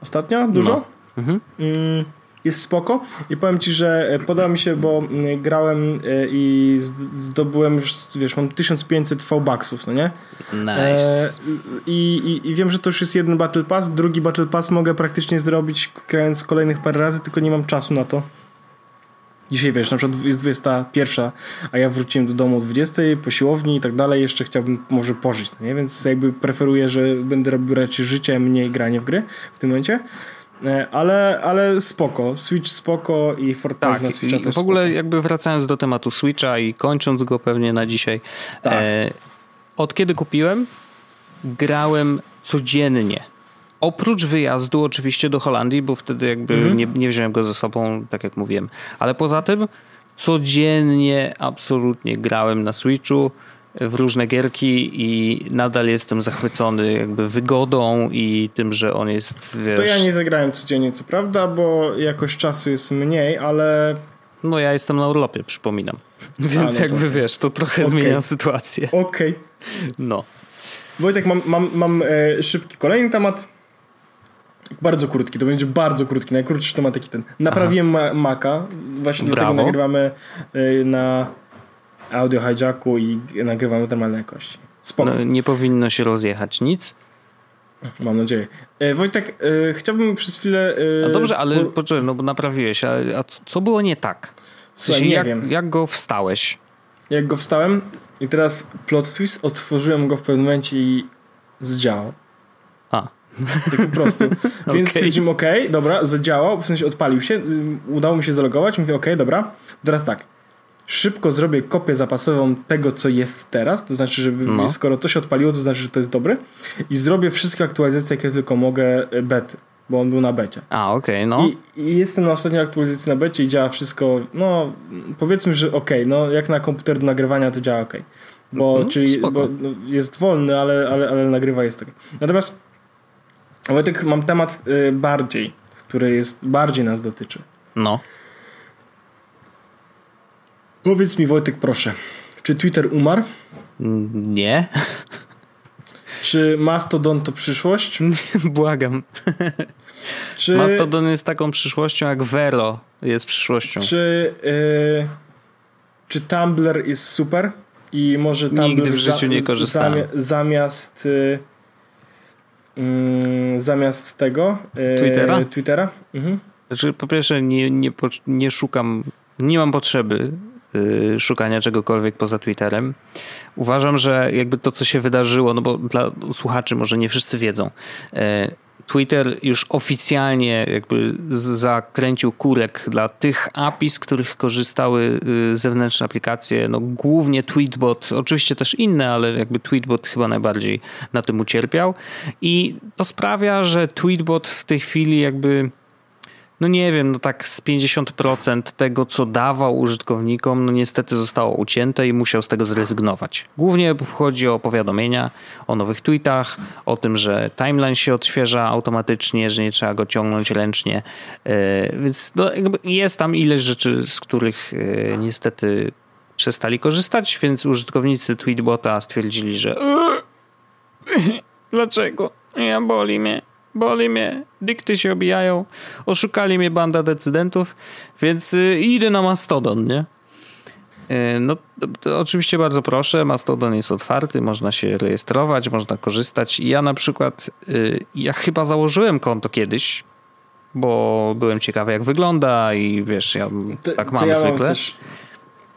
ostatnio, dużo. No. Mhm. Mm, jest spoko i powiem ci, że e, podoba mi się, bo grałem e, i zdobyłem już, wiesz, mam 1500 V-Bucksów, no nie? Nice. E, i, i, I wiem, że to już jest jeden Battle Pass, drugi Battle Pass mogę praktycznie zrobić grając kolejnych parę razy, tylko nie mam czasu na to. Dzisiaj wiesz, na przykład jest 21, a ja wróciłem do domu o 20 po siłowni i tak dalej, jeszcze chciałbym może pożyć, no nie? Więc jakby preferuję, że będę robił raczej życie, mniej granie w gry w tym momencie. E, ale, ale spoko. Switch spoko i Fortnite tak, na Switcha też W ogóle spoko. jakby wracając do tematu Switcha i kończąc go pewnie na dzisiaj. Tak. E, od kiedy kupiłem, grałem codziennie. Oprócz wyjazdu oczywiście do Holandii, bo wtedy jakby mhm. nie, nie wziąłem go ze sobą, tak jak mówiłem. Ale poza tym codziennie absolutnie grałem na Switchu w różne gierki i nadal jestem zachwycony jakby wygodą i tym, że on jest, wiesz... To ja nie zagrałem codziennie, co prawda, bo jakoś czasu jest mniej, ale... No ja jestem na urlopie, przypominam. Więc A, no jakby to... wiesz, to trochę okay. zmienia sytuację. Okej. Okay. No. Wojtek, mam, mam, mam e, szybki kolejny temat. Bardzo krótki, to będzie bardzo krótki, najkrótszy temat taki ten. Naprawiłem ma Maca, właśnie Brawo. dlatego nagrywamy e, na audio hijacku i nagrywam w normalnej jakości. Spoko. No, nie powinno się rozjechać nic. Mam nadzieję. E, Wojtek, e, chciałbym przez chwilę... E, dobrze, ale bo... poczekaj, no bo naprawiłeś, a, a co było nie tak? Słuchaj, nie jak, wiem. Jak go wstałeś? Jak go wstałem i teraz plot twist, otworzyłem go w pewnym momencie i zdziałał. A. Tak po prostu. Więc okay. stwierdziłem, ok, dobra, zadziałał, w sensie odpalił się, udało mi się zalogować, mówię, ok, dobra, teraz tak, szybko zrobię kopię zapasową tego, co jest teraz, to znaczy, żeby no. skoro to się odpaliło, to znaczy, że to jest dobre i zrobię wszystkie aktualizacje, jakie tylko mogę e, bety, bo on był na becie. A, okej, okay, no. I, I, jestem na ostatniej aktualizacji na becie i działa wszystko, no powiedzmy, że ok, no jak na komputer do nagrywania to działa ok. Bo, mhm, czyli, bo no, jest wolny, ale, ale, ale nagrywa jest tak. Natomiast Wojtek, mam temat y, bardziej, który jest bardziej nas dotyczy. No. Powiedz mi Wojtek proszę, czy Twitter umarł? Nie. Czy Mastodon to przyszłość? Błagam. Czy... Mastodon jest taką przyszłością, jak Vero jest przyszłością. Czy, yy, czy Tumblr jest super? I może Tumblr Nigdy w życiu nie korzystałem. Zami zamiast yy, yy, zamiast tego y, Twittera? Twittera? Mhm. Znaczy, po pierwsze nie, nie, nie szukam, nie mam potrzeby szukania czegokolwiek poza Twitterem. Uważam, że jakby to, co się wydarzyło, no bo dla słuchaczy może nie wszyscy wiedzą, y, Twitter już oficjalnie jakby zakręcił kurek dla tych API, z których korzystały y, zewnętrzne aplikacje, no głównie Tweetbot, oczywiście też inne, ale jakby Tweetbot chyba najbardziej na tym ucierpiał i to sprawia, że Tweetbot w tej chwili jakby no nie wiem, no tak z 50% tego, co dawał użytkownikom, no niestety zostało ucięte i musiał z tego zrezygnować. Głównie chodzi o powiadomienia o nowych tweetach, o tym, że timeline się odświeża automatycznie, że nie trzeba go ciągnąć ręcznie. E, więc no jest tam ileś rzeczy, z których e, niestety przestali korzystać, więc użytkownicy Tweetbota stwierdzili, że dlaczego? Ja boli mnie boli mnie, dykty się obijają, oszukali mnie banda decydentów, więc y, idę na Mastodon, nie? Y, no, to, to oczywiście bardzo proszę, Mastodon jest otwarty, można się rejestrować, można korzystać. Ja na przykład, y, ja chyba założyłem konto kiedyś, bo byłem ciekawy jak wygląda i wiesz, ja to, tak mam ja zwykle. Mam też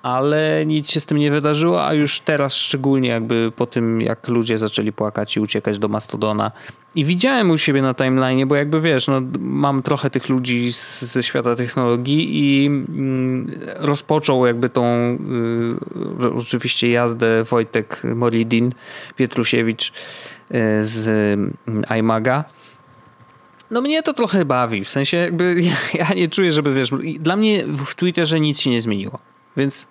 ale nic się z tym nie wydarzyło, a już teraz szczególnie jakby po tym, jak ludzie zaczęli płakać i uciekać do Mastodona i widziałem u siebie na timeline, bo jakby wiesz, no, mam trochę tych ludzi z, ze świata technologii i mm, rozpoczął jakby tą y, oczywiście jazdę Wojtek Molidin, Pietrusiewicz y, z y, iMaga. No mnie to trochę bawi, w sensie jakby ja, ja nie czuję, żeby wiesz, dla mnie w Twitterze nic się nie zmieniło. Więc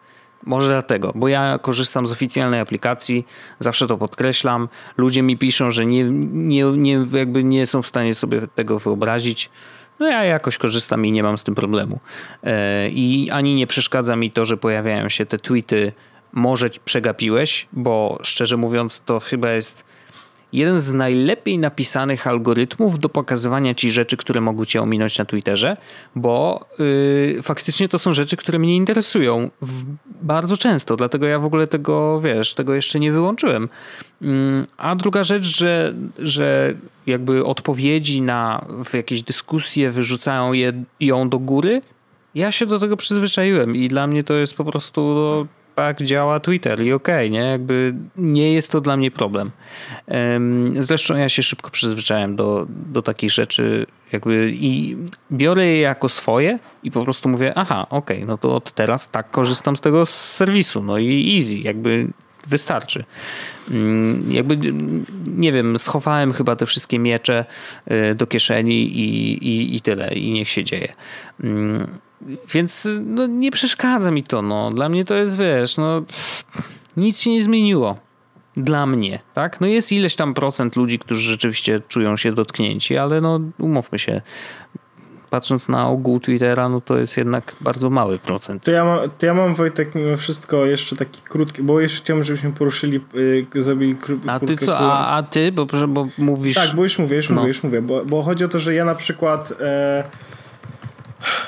Może dlatego, bo ja korzystam z oficjalnej aplikacji, zawsze to podkreślam. Ludzie mi piszą, że nie, nie, nie, jakby nie są w stanie sobie tego wyobrazić. No ja jakoś korzystam i nie mam z tym problemu. E, I ani nie przeszkadza mi to, że pojawiają się te tweety, może przegapiłeś, bo szczerze mówiąc, to chyba jest jeden z najlepiej napisanych algorytmów do pokazywania ci rzeczy, które mogą cię ominąć na Twitterze, bo yy, faktycznie to są rzeczy, które mnie interesują bardzo często, dlatego ja w ogóle tego, wiesz, tego jeszcze nie wyłączyłem. Yy, a druga rzecz, że, że jakby odpowiedzi na w jakieś dyskusje wyrzucają je, ją do góry, ja się do tego przyzwyczaiłem i dla mnie to jest po prostu no, tak działa Twitter i okej, okay, nie? Jakby nie jest to dla mnie problem. Zresztą ja się szybko przyzwyczaiłem do, do takich rzeczy jakby i biorę je jako swoje i po prostu mówię, aha, okej, okay, no to od teraz tak korzystam z tego serwisu, no i easy, jakby wystarczy. Mm, jakby, nie wiem, schowałem chyba te wszystkie miecze y, do kieszeni i, i, i tyle, i niech się dzieje. Więc no, nie przeszkadza mi to. No. Dla mnie to jest, wiesz, no, nic się nie zmieniło. Dla mnie, tak? No jest ileś tam procent ludzi, którzy rzeczywiście czują się dotknięci, ale no umówmy się, patrząc na ogół Twittera, no to jest jednak bardzo mały procent. To ja, ma, to ja mam Wojtek mimo wszystko jeszcze taki krótki, bo jeszcze chciałbym, żebyśmy poruszyli, yy, zrobili kró, A ty co, a, a, ty, bo, bo mówisz... Tak, bo już mówię, już no. mówię, już mówię, bo, bo chodzi o to, że ja na przykład... E,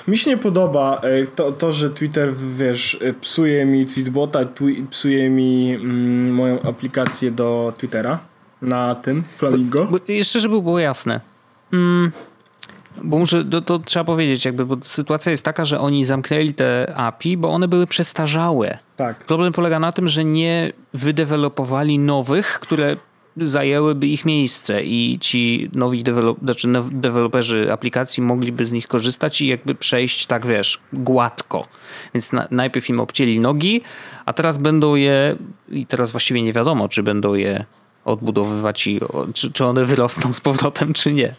mi się nie podoba e, to, to, że Twitter, wiesz, e, psuje mi tweetbota, psuje mi mm, moją aplikację do Twittera na tym, Flamingo. Bo, bo jeszcze, żeby było jasne. Mm, bo muszę, to, to, trzeba powiedzieć, jakby, bo sytuacja jest taka, że oni zamknęli te API, bo one były przestarzałe. Tak. Problem polega na tym, że nie wydewelopowali nowych, które zajęłyby ich miejsce i ci nowi dewelop, znaczy deweloperzy aplikacji mogliby z nich korzystać i jakby przejść tak, wiesz, gładko. Więc na, najpierw im obcięli nogi, a teraz będą je, i teraz właściwie nie wiadomo, czy będą je odbudowywać i czy, czy one wyrosną z powrotem, czy nie.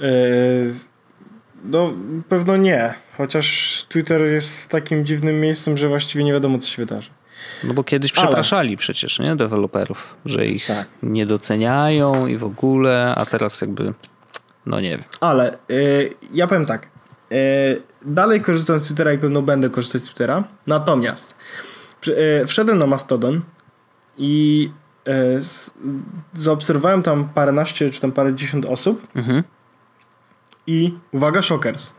Yy, no, pewno nie. Chociaż Twitter jest takim dziwnym miejscem, że właściwie nie wiadomo, co się wydarzy. No bo kiedyś przepraszali Ale. przecież, nie? Deweloperów, że ich tak. nie doceniają i w ogóle, a teraz jakby, no nie wiem. Ale yy, ja powiem tak. Yy, dalej korzystam z Twittera i pewno będę korzystać z Twittera. Natomiast yy, wszedłem na Mastodon i zaobserwowałem tam paręnaście czy tam parę dziesiąt osób. Mhm. I uwaga, shockers.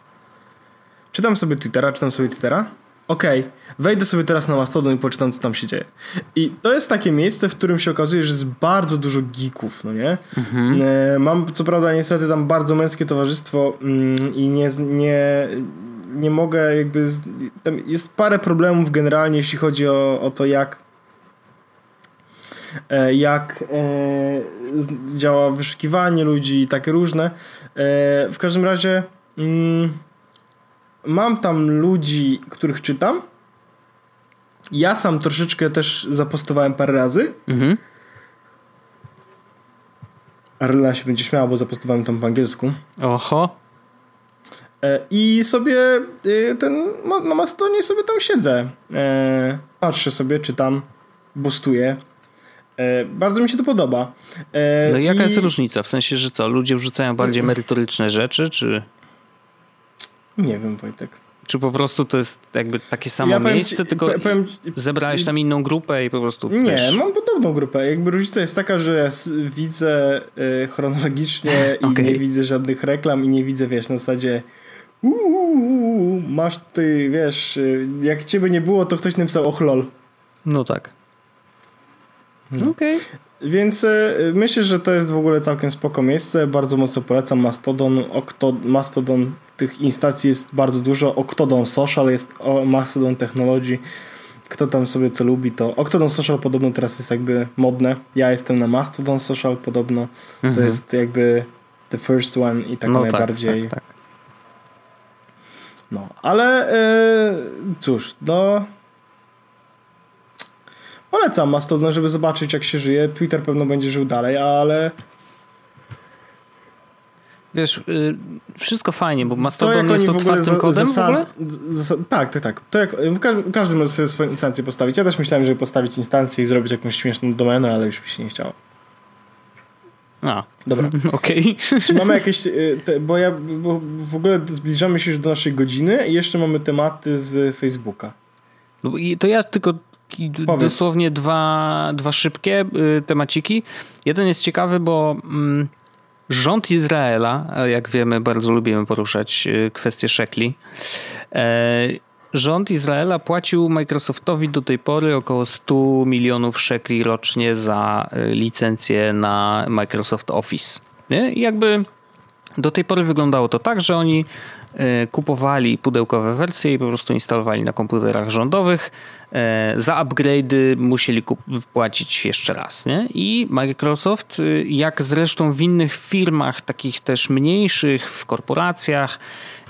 Czytam sobie Twittera, czytam sobie Twittera okej, okay, wejdę sobie teraz na Mastodon i poczytam, co tam się dzieje. I to jest takie miejsce, w którym się okazuje, że jest bardzo dużo geeków, no nie? Mhm. E, mam co prawda niestety tam bardzo męskie towarzystwo mm, i nie, nie, nie mogę jakby... Tam jest parę problemów generalnie, jeśli chodzi o, o to, jak e, jak e, działa wyszukiwanie ludzi i takie różne. W każdym razie... Mm, mam tam ludzi, których czytam. Ja sam troszeczkę też zapostowałem parę razy. Mhm. Arlena się będzie śmiała, bo zapostowałem tam po angielsku. Oho. E, I sobie e, ten, na Mastonie sobie tam siedzę. E, patrzę sobie, czytam, boostuję. Bardzo mi się to podoba. No i jaka jest różnica? W sensie, że co? Ludzie wrzucają bardziej merytoryczne rzeczy, czy... Nie wiem, Wojtek. Czy po prostu to jest jakby takie samo ja miejsce, ci, tylko powiem, zebrałeś tam inną grupę i po prostu... Nie, wiesz... mam podobną grupę. Jakby różnica jest taka, że ja widzę y, chronologicznie i okay. nie widzę żadnych reklam i nie widzę, wiesz, na zasadzie uuu, masz ty, wiesz, y, jak ciebie nie było, to ktoś napisał ochlol. No tak. No. Okej. Okay. Więc e, myślę, że to jest w ogóle całkiem spoko miejsce. Bardzo mocno polecam Mastodon. Octo, Mastodon tych instacji jest bardzo dużo. Octodon Social jest Mastodon Technology. Kto tam sobie co lubi, to Octodon Social podobno teraz jest jakby modne. Ja jestem na Mastodon Social podobno. Mhm. To jest jakby the first one i tak no najbardziej. Tak, tak, tak. No, ale yy, cóż, no Polecam Mastodon, żeby zobaczyć jak się żyje. Twitter pewno będzie żył dalej, ale... wiesz, y, wszystko fajnie, bo Mastodon to, jest otwartym kodem zasad, w ogóle? Zasad, tak, tak, tak. To jak, każdy, każdy może sobie swoją instancję postawić. Ja też myślałem, żeby postawić instancję i zrobić jakąś śmieszną domenę, ale już mi się nie chciało. A, dobra. Okej. Okay. Czy mamy jakieś. Y, te, bo ja bo w ogóle zbliżamy się już do naszej godziny i jeszcze mamy tematy z Facebooka. No i to ja tylko Powiedz. dosłownie dwa, dwa szybkie y, temaciki. Jeden jest ciekawy, bo mm, rząd Izraela, jak wiemy, bardzo lubimy poruszać y, kwestie szekli. E, rząd Izraela płacił Microsoftowi do tej pory około 100 milionów szekli rocznie za licencję na Microsoft Office. Nie? I jakby do tej pory wyglądało to tak, że oni E, kupowali pudełkowe wersje i po prostu instalowali na komputerach rządowych. E, za upgrade'y musieli płacić jeszcze raz. Nie? I Microsoft, y, jak zresztą w innych firmach, takich też mniejszych, w korporacjach,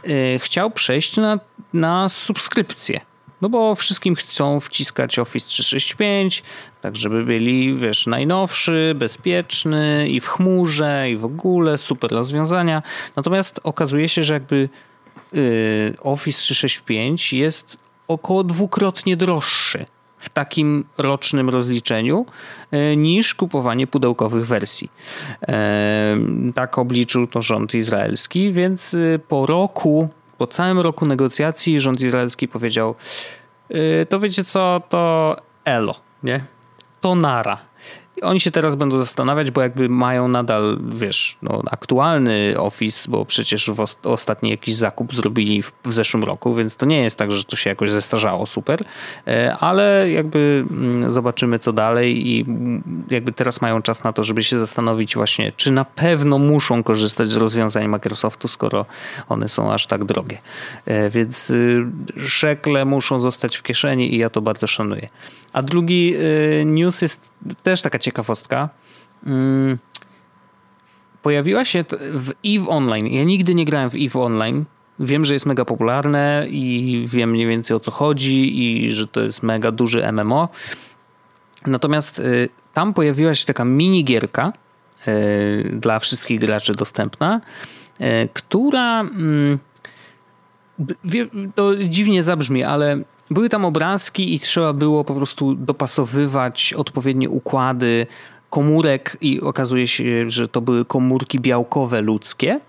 e, chciał przejść na, na subskrypcję. No bo wszystkim chcą wciskać Office 365, tak żeby byli, wiesz, najnowszy, bezpieczny i w chmurze i w ogóle super rozwiązania. Natomiast okazuje się, że jakby Y, Office 365 jest około dwukrotnie droższy w takim rocznym rozliczeniu y, niż kupowanie pudełkowych wersji. Y, tak obliczył to rząd izraelski, więc po roku, po całym roku negocjacji rząd izraelski powiedział to wiecie co, to elo, nie? To nara oni się teraz będą zastanawiać, bo jakby mają nadal, wiesz, no, aktualny Office, bo przecież ostatni jakiś zakup zrobili w, w, zeszłym roku, więc to nie jest tak, że to się jakoś zestarzało super, e, ale jakby mm, zobaczymy co dalej i mm, jakby teraz mają czas na to, żeby się zastanowić właśnie, czy na pewno muszą korzystać z rozwiązań Microsoftu, skoro one są aż tak drogie. E, więc y, szekle muszą zostać w kieszeni i ja to bardzo szanuję. A drugi y, news jest też taka ciekawostka. Mm, pojawiła się w EVE Online. Ja nigdy nie grałem w EVE Online. Wiem, że jest mega popularne i wiem mniej więcej o co chodzi i że to jest mega duży MMO. Natomiast y, tam pojawiła się taka minigierka y, dla wszystkich graczy dostępna, która mm, to dziwnie zabrzmi, ale były tam obrazki i trzeba było po prostu dopasowywać odpowiednie układy komórek i okazuje się, że to były komórki białkowe ludzkie.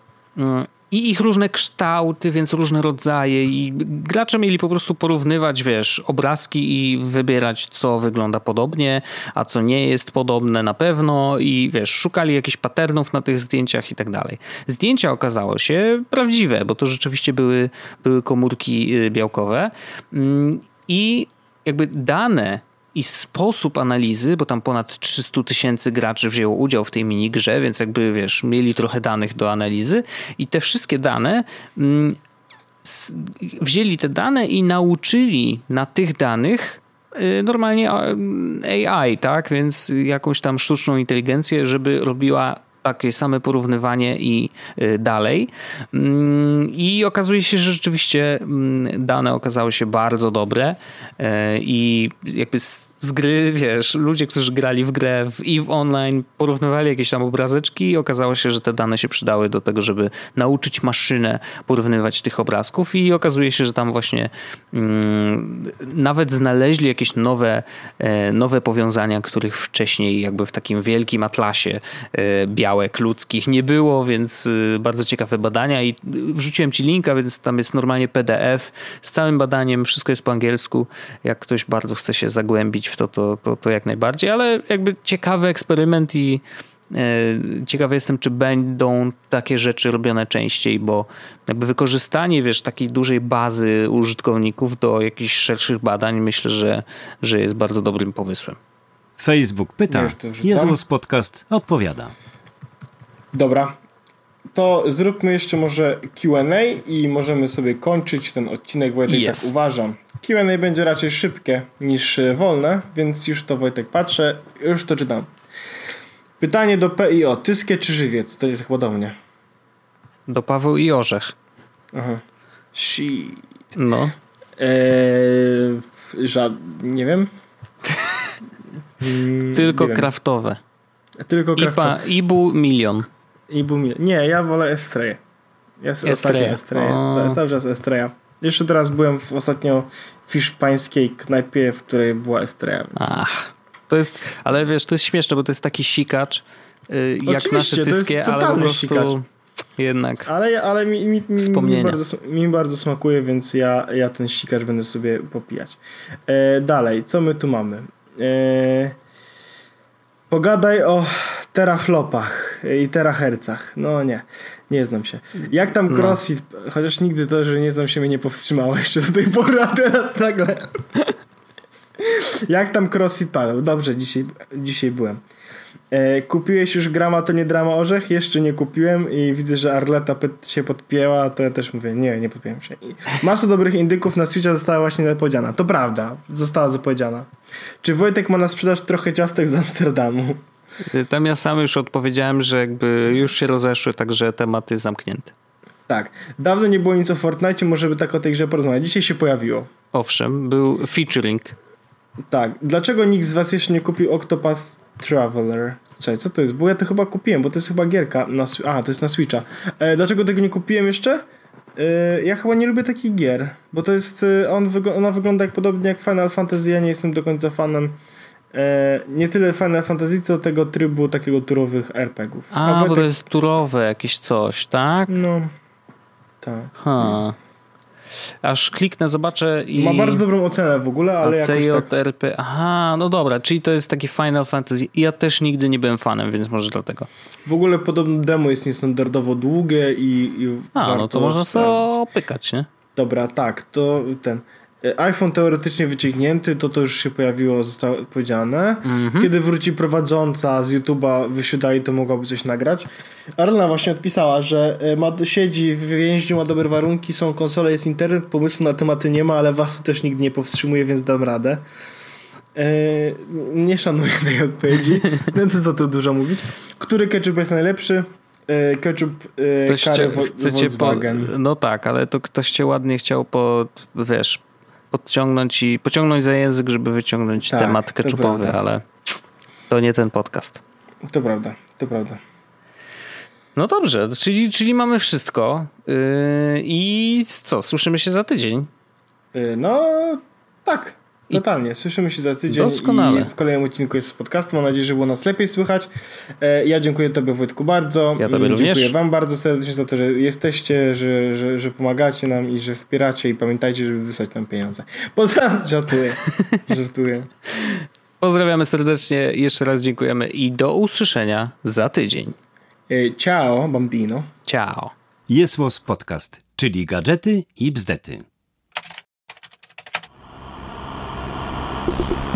I ich różne kształty, więc różne rodzaje. I gracze mieli po prostu porównywać, wiesz, obrazki i wybierać, co wygląda podobnie, a co nie jest podobne na pewno. I wiesz, szukali jakichś patternów na tych zdjęciach i tak dalej. Zdjęcia okazało się prawdziwe, bo to rzeczywiście były, były komórki y, białkowe. Mm, i jakby dane i sposób analizy, bo tam ponad 300 tysięcy graczy wzięło udział w tej minigrze, więc jakby wiesz, mieli trochę danych do analizy i te wszystkie dane mm, wzięli te dane i nauczyli na tych danych y, normalnie AI, tak? Więc jakąś tam sztuczną inteligencję, żeby robiła takie same porównywanie i y, dalej. Mm, I okazuje się, że rzeczywiście mm, dane okazały się bardzo dobre y, i jakby gry, wiesz, ludzie, którzy grali w grę w EVE Online, porównywali jakieś tam obrazeczki i okazało się, że te dane się przydały do tego, żeby nauczyć maszynę porównywać tych obrazków i okazuje się, że tam właśnie mm, nawet znaleźli jakieś nowe, e, nowe powiązania, których wcześniej jakby w takim wielkim atlasie e, białek ludzkich nie było, więc e, bardzo ciekawe badania i wrzuciłem ci linka, więc tam jest normalnie PDF z całym badaniem, wszystko jest po angielsku, jak ktoś bardzo chce się zagłębić w to, to, to, to jak najbardziej, ale jakby ciekawy eksperyment i e, ciekawy jestem, czy będą takie rzeczy robione częściej, bo jakby wykorzystanie, wiesz, takiej dużej bazy użytkowników do jakichś szerszych badań myślę, że, że jest bardzo dobrym pomysłem. Facebook pyta, Jezus Podcast odpowiada. Dobra, to zróbmy jeszcze może Q&A i możemy sobie kończyć ten odcinek, Wojtek, yes. tak uważam. Q&A będzie raczej szybkie niż e, wolne, więc już to Wojtek patrzę, już to czytam. Pytanie do PIO. Tyskie czy żywiec? To jest chyba do mnie. Do Paweł i Orzech. Aha. Shit. No. Eee, żad... Nie wiem. Tylko nie kraftowe. Wiem. Tylko kraftowe. Ibu milion. I Bumile. Nie, ja wolę Estreję. Jest ostatnio Estreja. Cały czas Estreja. Jeszcze teraz byłem w, ostatnio w hiszpańskiej knajpie, w której była Estreja. Więc... Ach, to jest, ale wiesz, to jest śmieszne, bo to jest taki sikacz, yy, jak nasze tyskie, ale po prostu sikacz. jednak Ale, ale mi, mi, mi, mi, bardzo, mi bardzo smakuje, więc ja, ja ten sikacz będę sobie popijać. E, dalej, co my tu mamy? E, pogadaj o teraflopach i terahercach. No nie, nie znam się. Jak tam no. crossfit, no. chociaż nigdy to, że nie znam się mnie nie powstrzymało jeszcze do tej pory, a teraz nagle... Jak tam crossfit padał? Dobrze, dzisiaj, dzisiaj byłem. E, kupiłeś już grama, to nie drama orzech? Jeszcze nie kupiłem i widzę, że Arleta się podpięła, to ja też mówię, nie, nie podpiąłem się. I masa dobrych indyków na Switcha została właśnie zapowiedziana. To prawda, została zapowiedziana. Czy Wojtek ma na sprzedaż trochę ciastek z Amsterdamu? Tam ja sam już odpowiedziałem, że jakby już się rozeszły, także temat jest zamknięty. Tak. Dawno nie było nic o Fortnite, może by tak o tej grze porozmawiać. Dzisiaj się pojawiło. Owszem, był featuring. Tak. Dlaczego nikt z was jeszcze nie kupił Octopath Traveler? Czekaj, co to jest? Bo ja to chyba kupiłem, bo to jest chyba gierka. Na, a, to jest na Switcha. E, dlaczego tego nie kupiłem jeszcze? E, ja chyba nie lubię takich gier, bo to jest, e, on wyg ona wygląda jak podobnie jak Final Fantasy, ja nie jestem do końca fanem nie tyle Final Fantasy, co tego trybu takiego turowych RPGów. A, A bo to jest turowe jakieś coś, tak? No, tak. Ha. Aż kliknę, zobaczę i... Ma bardzo dobrą ocenę w ogóle, ale jakoś tak... RP. Aha, no dobra, czyli to jest taki Final Fantasy. Ja też nigdy nie byłem fanem, więc może dlatego. W ogóle podobno demo jest niestandardowo długie i, i A, no to można sobie opykać, nie? Dobra, tak, to ten iPhone teoretycznie wyciągnięty, to to już się pojawiło, zostało powiedziane. Mm-hmm. Kiedy wróci prowadząca z YouTube'a, wysiadali, to mogłaby coś nagrać. Arlena właśnie odpisała, że e, ma, siedzi w więźniu, ma dobre warunki, są konsole, jest internet, pomysłu na tematy nie ma, ale was też nikt nie powstrzymuje, więc dam radę. Eee, nie szanuję tej odpowiedzi, to co tu dużo mówić. Który ketchup jest najlepszy? Eee, ketchup e, ktoś cię, Volkswagen. Po, no tak, ale to ktoś cię ładnie chciał po, wiesz, podciągnąć i pociągnąć za język, żeby wyciągnąć tak, temat keczupowy, ale to nie ten podcast. To prawda, to prawda. No dobrze, czyli, czyli mamy wszystko. Yy, I co, słyszymy się za tydzień? Yy, no tak. Totalnie. Słyszymy się za tydzień Doskonale. i w kolejnym odcinku jest z podcastu. Mam nadzieję, że było nas lepiej słychać. E, ja dziękuję Tobie Wojtku bardzo. Ja Tobie dziękuję również. Wam bardzo serdecznie za to, że jesteście, że, że, że pomagacie nam i że wspieracie i pamiętajcie, żeby wysłać nam pieniądze. Pozdrawiam. Żartuję. Żartuję. Pozdrawiamy serdecznie. Jeszcze raz dziękujemy i do usłyszenia za tydzień. E, ciao, bambino. Ciao. Jest podcast, czyli gadżety i bzdety. Thank you.